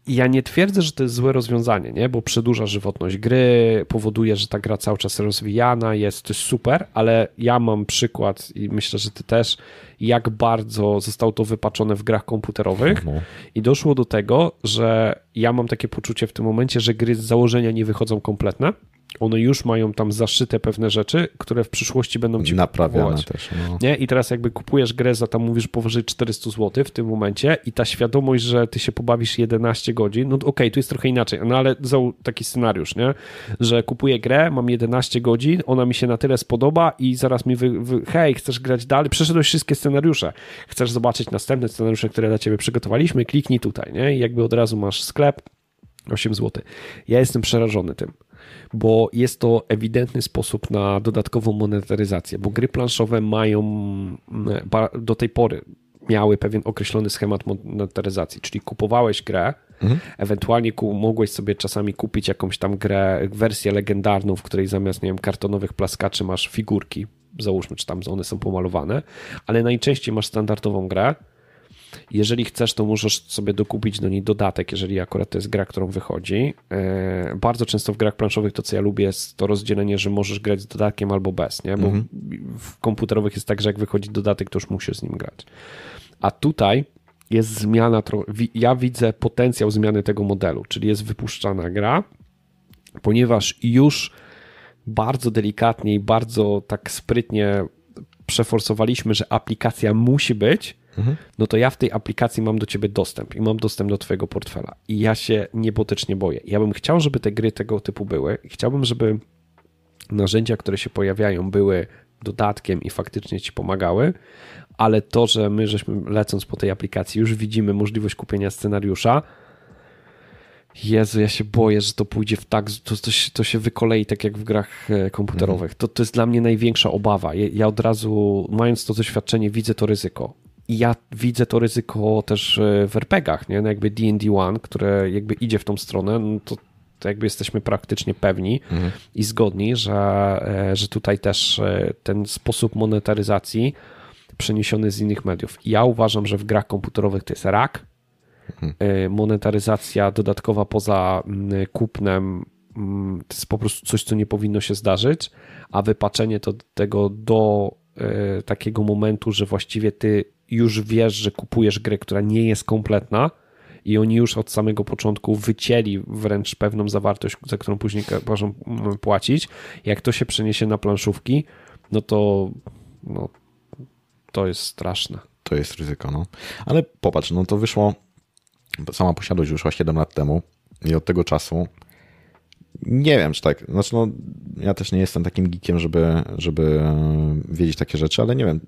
S1: ja nie twierdzę, że to jest złe rozwiązanie, nie? bo przedłuża żywotność gry, powoduje, że ta gra cały czas rozwijana jest, to jest super, ale ja mam przykład i myślę, że ty też, jak bardzo zostało to wypaczone w grach komputerowych no. i doszło do tego, że ja mam takie poczucie w tym momencie, że gry z założenia nie wychodzą kompletne, one już mają tam zaszyte pewne rzeczy, które w przyszłości będą ci
S2: naprawiane też.
S1: No. Nie? I teraz jakby kupujesz grę za tam mówisz powyżej 400 zł w tym momencie i ta świadomość, że ty się pobawisz 11 godzin, no okej, okay, tu jest trochę inaczej, no ale taki scenariusz, nie? Że kupuję grę, mam 11 godzin, ona mi się na tyle spodoba i zaraz mi wy, wy hej, chcesz grać dalej, przeszedłeś wszystkie scenariusze, chcesz zobaczyć następne scenariusze, które dla ciebie przygotowaliśmy, kliknij tutaj, nie? I jakby od razu masz sklep, 8 zł. Ja jestem przerażony tym bo jest to ewidentny sposób na dodatkową monetaryzację, bo gry planszowe mają mm, do tej pory miały pewien określony schemat monetaryzacji, czyli kupowałeś grę, mhm. ewentualnie ku, mogłeś sobie czasami kupić jakąś tam grę, wersję legendarną, w której zamiast, nie wiem, kartonowych plaskaczy masz figurki, załóżmy, czy tam one są pomalowane, ale najczęściej masz standardową grę, jeżeli chcesz, to możesz sobie dokupić do niej dodatek, jeżeli akurat to jest gra, którą wychodzi. E, bardzo często w grach planszowych to, co ja lubię, jest to rozdzielenie, że możesz grać z dodatkiem albo bez, nie? Bo mhm. w komputerowych jest tak, że jak wychodzi dodatek, to już musisz z nim grać. A tutaj jest zmiana, ja widzę potencjał zmiany tego modelu, czyli jest wypuszczana gra, ponieważ już bardzo delikatnie i bardzo tak sprytnie przeforsowaliśmy, że aplikacja musi być, mhm. no to ja w tej aplikacji mam do ciebie dostęp i mam dostęp do twojego portfela. I ja się niebotycznie boję. Ja bym chciał, żeby te gry tego typu były i chciałbym, żeby narzędzia, które się pojawiają, były dodatkiem i faktycznie ci pomagały, ale to, że my żeśmy lecąc po tej aplikacji już widzimy możliwość kupienia scenariusza, Jezu, ja się boję, że to pójdzie w tak, to, to, się, to się wykolei tak jak w grach e, komputerowych. To, to jest dla mnie największa obawa. Ja, ja od razu, mając to doświadczenie, widzę to ryzyko. I ja widzę to ryzyko też e, w RPGach, nie? No jakby D&D One, które jakby idzie w tą stronę, no to, to jakby jesteśmy praktycznie pewni mhm. i zgodni, że, e, że tutaj też e, ten sposób monetaryzacji przeniesiony z innych mediów. Ja uważam, że w grach komputerowych to jest rak. Mhm. Monetaryzacja dodatkowa poza kupnem to jest po prostu coś, co nie powinno się zdarzyć, a wypaczenie to tego do takiego momentu, że właściwie ty już wiesz, że kupujesz grę, która nie jest kompletna i oni już od samego początku wycięli wręcz pewną zawartość, za którą później każą mm, płacić. Jak to się przeniesie na planszówki, no to no, to jest straszne.
S2: To jest ryzyko, no. Ale popatrz, no to wyszło, sama posiadłość wyszła 7 lat temu i od tego czasu nie wiem, czy tak. Znaczy, no, ja też nie jestem takim geekiem, żeby, żeby wiedzieć takie rzeczy, ale nie wiem,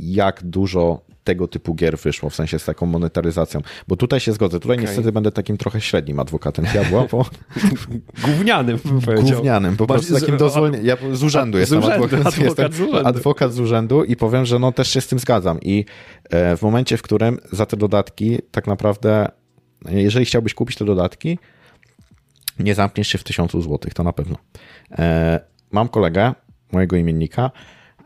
S2: jak dużo tego typu gier wyszło, w sensie z taką monetaryzacją. Bo tutaj się zgodzę. Tutaj okay. niestety będę takim trochę średnim adwokatem diabła, bo...
S1: Gównianym,
S2: Gównianym, po prostu takim dozwolnie... Ja z urzędu z jestem urzędu, adwokat, adwokat, jestem z urzędu. adwokat z urzędu i powiem, że no też się z tym zgadzam. I e, w momencie, w którym za te dodatki tak naprawdę, jeżeli chciałbyś kupić te dodatki, nie zamkniesz się w tysiącu złotych, to na pewno. E, mam kolegę, mojego imiennika,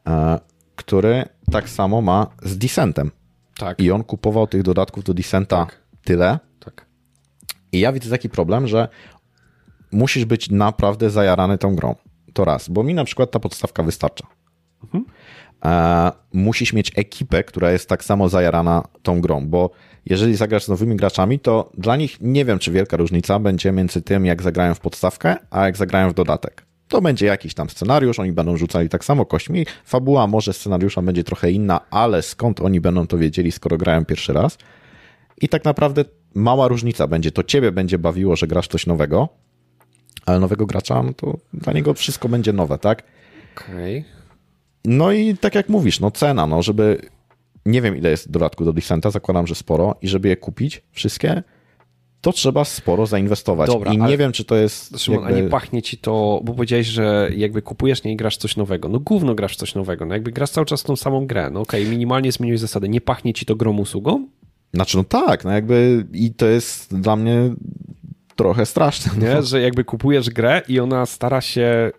S2: e, który tak samo ma z Descentem.
S1: Tak.
S2: I on kupował tych dodatków do Descenta
S1: Tak.
S2: tyle.
S1: Tak.
S2: I ja widzę taki problem, że musisz być naprawdę zajarany tą grą. To raz, bo mi na przykład ta podstawka wystarcza. E, musisz mieć ekipę, która jest tak samo zajarana tą grą, bo jeżeli zagrasz z nowymi graczami, to dla nich nie wiem, czy wielka różnica będzie między tym, jak zagrają w podstawkę, a jak zagrają w dodatek. To będzie jakiś tam scenariusz, oni będą rzucali tak samo kośćmi. Fabuła może scenariusza będzie trochę inna, ale skąd oni będą to wiedzieli, skoro grają pierwszy raz? I tak naprawdę mała różnica będzie. To ciebie będzie bawiło, że grasz coś nowego, ale nowego gracza, no to dla niego wszystko będzie nowe, tak?
S1: Okej.
S2: No i tak jak mówisz, no cena, no żeby nie wiem ile jest dodatku do Descenta, zakładam, że sporo i żeby je kupić wszystkie, to trzeba sporo zainwestować.
S1: Dobra,
S2: I nie wiem, czy to jest
S1: Szymon,
S2: jakby...
S1: a nie pachnie ci to, bo powiedziałeś, że jakby kupujesz, nie i grasz coś nowego. No gówno grasz coś nowego, no jakby grasz cały czas tą samą grę. No okej, minimalnie zmieniłeś zasady. Nie pachnie ci to grą usługą?
S2: Znaczy, no tak, no jakby i to jest dla mnie trochę straszne.
S1: Nie?
S2: No.
S1: Że jakby kupujesz grę i ona stara się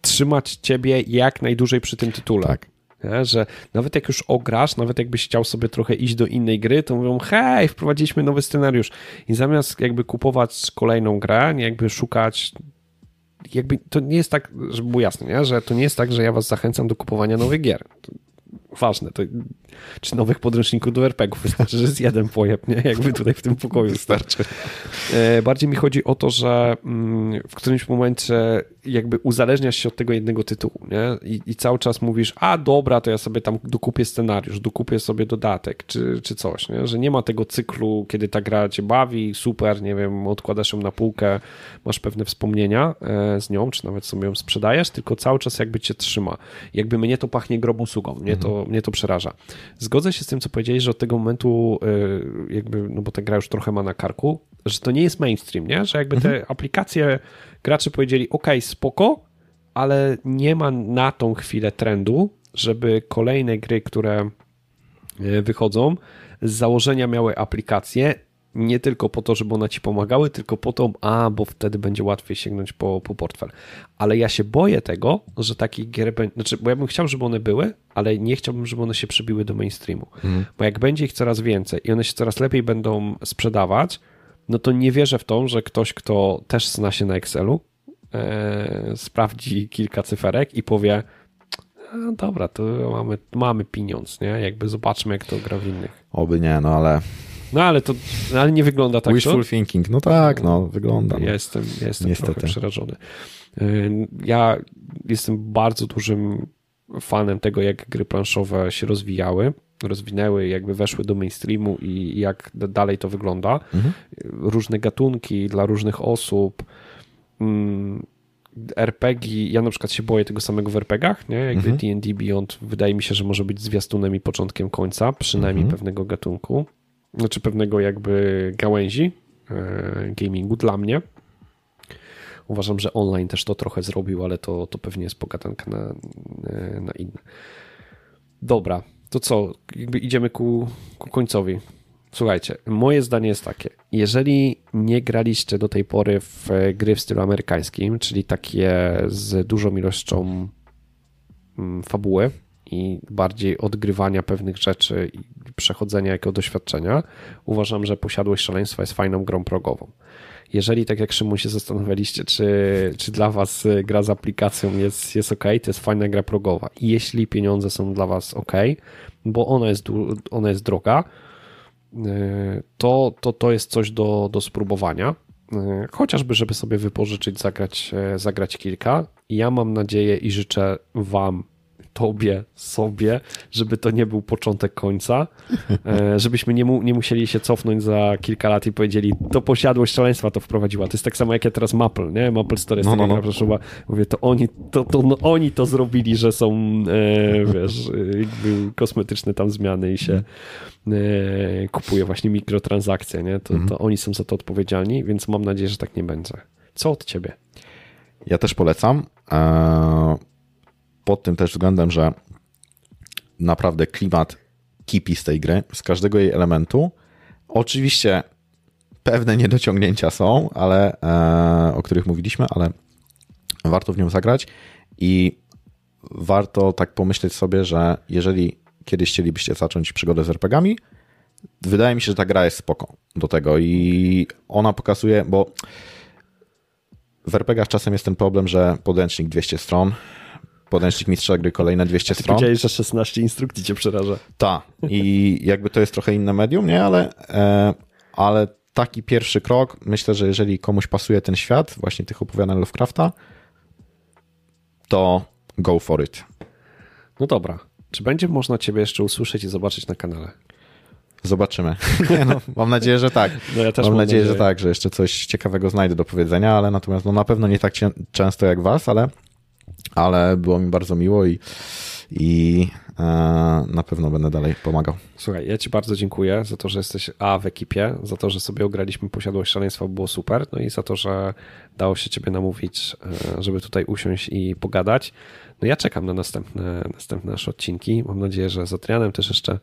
S1: trzymać ciebie jak najdłużej przy tym tytule.
S2: Tak.
S1: Nie? Że nawet jak już ograsz, nawet jakbyś chciał sobie trochę iść do innej gry, to mówią, hej, wprowadziliśmy nowy scenariusz. I zamiast jakby kupować kolejną grę, nie jakby szukać jakby to nie jest tak, żeby było jasne, nie? że to nie jest tak, że ja was zachęcam do kupowania nowych gier. To ważne, to, czy nowych podręczników do RPGów. Wystarczy, że jest jeden pojeb, nie? Jakby tutaj w tym pokoju wystarczy. E, Bardziej mi chodzi o to, że mm, w którymś momencie jakby uzależniasz się od tego jednego tytułu, nie? I, I cały czas mówisz, a dobra, to ja sobie tam dokupię scenariusz, dokupię sobie dodatek, czy, czy coś, nie? Że nie ma tego cyklu, kiedy ta gra cię bawi, super, nie wiem, odkładasz ją na półkę, masz pewne wspomnienia e, z nią, czy nawet sobie ją sprzedajesz, tylko cały czas jakby cię trzyma. Jakby mnie to pachnie grobą sługą, mnie, to, mnie to przeraża. Zgodzę się z tym, co powiedziałeś, że od tego momentu e, jakby, no bo ta gra już trochę ma na karku, że to nie jest mainstream, nie? Że jakby te aplikacje gracze powiedzieli, ok, spoko, ale nie ma na tą chwilę trendu, żeby kolejne gry, które e, wychodzą, z założenia miały aplikacje, nie tylko po to, żeby one ci pomagały, tylko po to, a, bo wtedy będzie łatwiej sięgnąć po, po portfel. Ale ja się boję tego, że takich gier będzie, znaczy, bo ja bym chciał, żeby one były, ale nie chciałbym, żeby one się przybiły do mainstreamu. Bo jak będzie ich coraz więcej i one się coraz lepiej będą sprzedawać, no to nie wierzę w to, że ktoś, kto też zna się na Excelu, e, sprawdzi kilka cyferek i powie, a, dobra, to mamy, mamy pieniądz, nie? Jakby zobaczmy, jak to gra w innych.
S2: Oby nie, no ale
S1: No ale to no, ale nie wygląda tak.
S2: wishful
S1: to?
S2: thinking, no tak, no wygląda. No.
S1: Ja jestem, ja jestem
S2: Niestety.
S1: trochę przerażony. Y, Ja jestem bardzo dużym fanem tego, jak gry planszowe się rozwijały, rozwinęły, jakby weszły do mainstreamu i jak dalej to wygląda. Różne gatunki dla różnych osób. Mm, RPG, ja na przykład się boję tego samego w RPGach, nie? Jakby D&D Beyond wydaje mi się, że może być zwiastunem i początkiem końca, przynajmniej pewnego gatunku, znaczy pewnego jakby gałęzi e, gamingu dla mnie. Uważam, że online też to trochę zrobił, ale to, to pewnie jest pogadanka na, e, na inne. Dobra, to co? Jakby idziemy ku, ku końcowi. Słuchajcie, moje zdanie jest takie. Jeżeli nie graliście do tej pory w gry w stylu amerykańskim, czyli takie z dużą ilością mm, fabuły i bardziej odgrywania pewnych rzeczy i przechodzenia jako doświadczenia, uważam, że Posiadłość Szaleństwa jest fajną grą progową. Jeżeli, tak jak Szymon się zastanawialiście, czy, czy dla Was y, gra z aplikacją jest, jest ok, to jest fajna gra progowa. I jeśli pieniądze są dla Was ok, bo ona jest, ona jest droga, y, to, to to jest coś do, do spróbowania. Y, Chociażby, żeby sobie wypożyczyć, zagrać, zagrać kilka. Ja mam nadzieję i życzę Wam, Tobie, sobie, żeby to nie był początek końca, e, żebyśmy nie, mu, nie musieli się cofnąć za kilka lat i powiedzieli, to posiadłość szaleństwa to wprowadziła. To jest tak samo jak ja teraz Maple, nie? Maple Story jest
S2: No,
S1: taka
S2: no, no.
S1: gra. Mówię, to oni to, to no, oni to zrobili, że są, e, wiesz, e, jakby kosmetyczne tam zmiany i się e, kupuje właśnie mikrotransakcje, nie? To, to oni są za to odpowiedzialni, więc mam nadzieję, że tak nie będzie. Co od ciebie?
S2: Ja też polecam. Eee, Pod tym też względem, że naprawdę klimat kipi z tej gry, z każdego jej elementu. Oczywiście pewne niedociągnięcia są, ale e, o których mówiliśmy, ale warto w nią zagrać i warto tak pomyśleć sobie, że jeżeli kiedyś chcielibyście zacząć przygodę z RPGami, wydaje mi się, że ta gra jest spoko do tego i ona pokazuje, bo w RPGach czasem jest ten problem, że podręcznik 200 stron, podręcznik mistrza gry kolejne 200
S1: Ty
S2: stron.
S1: powiedziałeś, że 16 instrukcji cię przeraża.
S2: Tak. I jakby to jest trochę inne medium, nie? Ale, e, ale taki pierwszy krok, myślę, że jeżeli komuś pasuje ten świat, właśnie tych opowiadań Lovecrafta, to go for it.
S1: No dobra. Czy będzie można ciebie jeszcze usłyszeć i zobaczyć na kanale?
S2: Zobaczymy. No, mam nadzieję, że tak.
S1: No ja
S2: mam,
S1: mam
S2: nadzieję, że tak, że jeszcze coś ciekawego znajdę do powiedzenia, ale natomiast no, na pewno nie tak często jak was, ale, ale było mi bardzo miło i, i e, na pewno będę dalej pomagał.
S1: Słuchaj, ja ci bardzo dziękuję za to, że jesteś A w ekipie, za to, że sobie ograliśmy Posiadłość Szaleństwa, było super, no i za to, że dało się ciebie namówić, e, żeby tutaj usiąść i pogadać. No ja czekam na następne, następne nasze odcinki. Mam nadzieję, że z Adrianem też jeszcze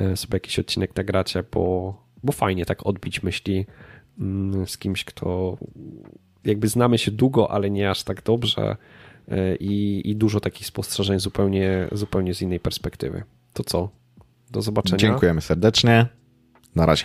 S1: e, sobie jakiś odcinek nagracie, bo, bo fajnie tak odbić myśli mm, z kimś, kto jakby znamy się długo, ale nie aż tak dobrze i, i dużo takich spostrzeżeń zupełnie, zupełnie z innej perspektywy. To co? Do zobaczenia.
S2: Dziękujemy serdecznie. Na razie.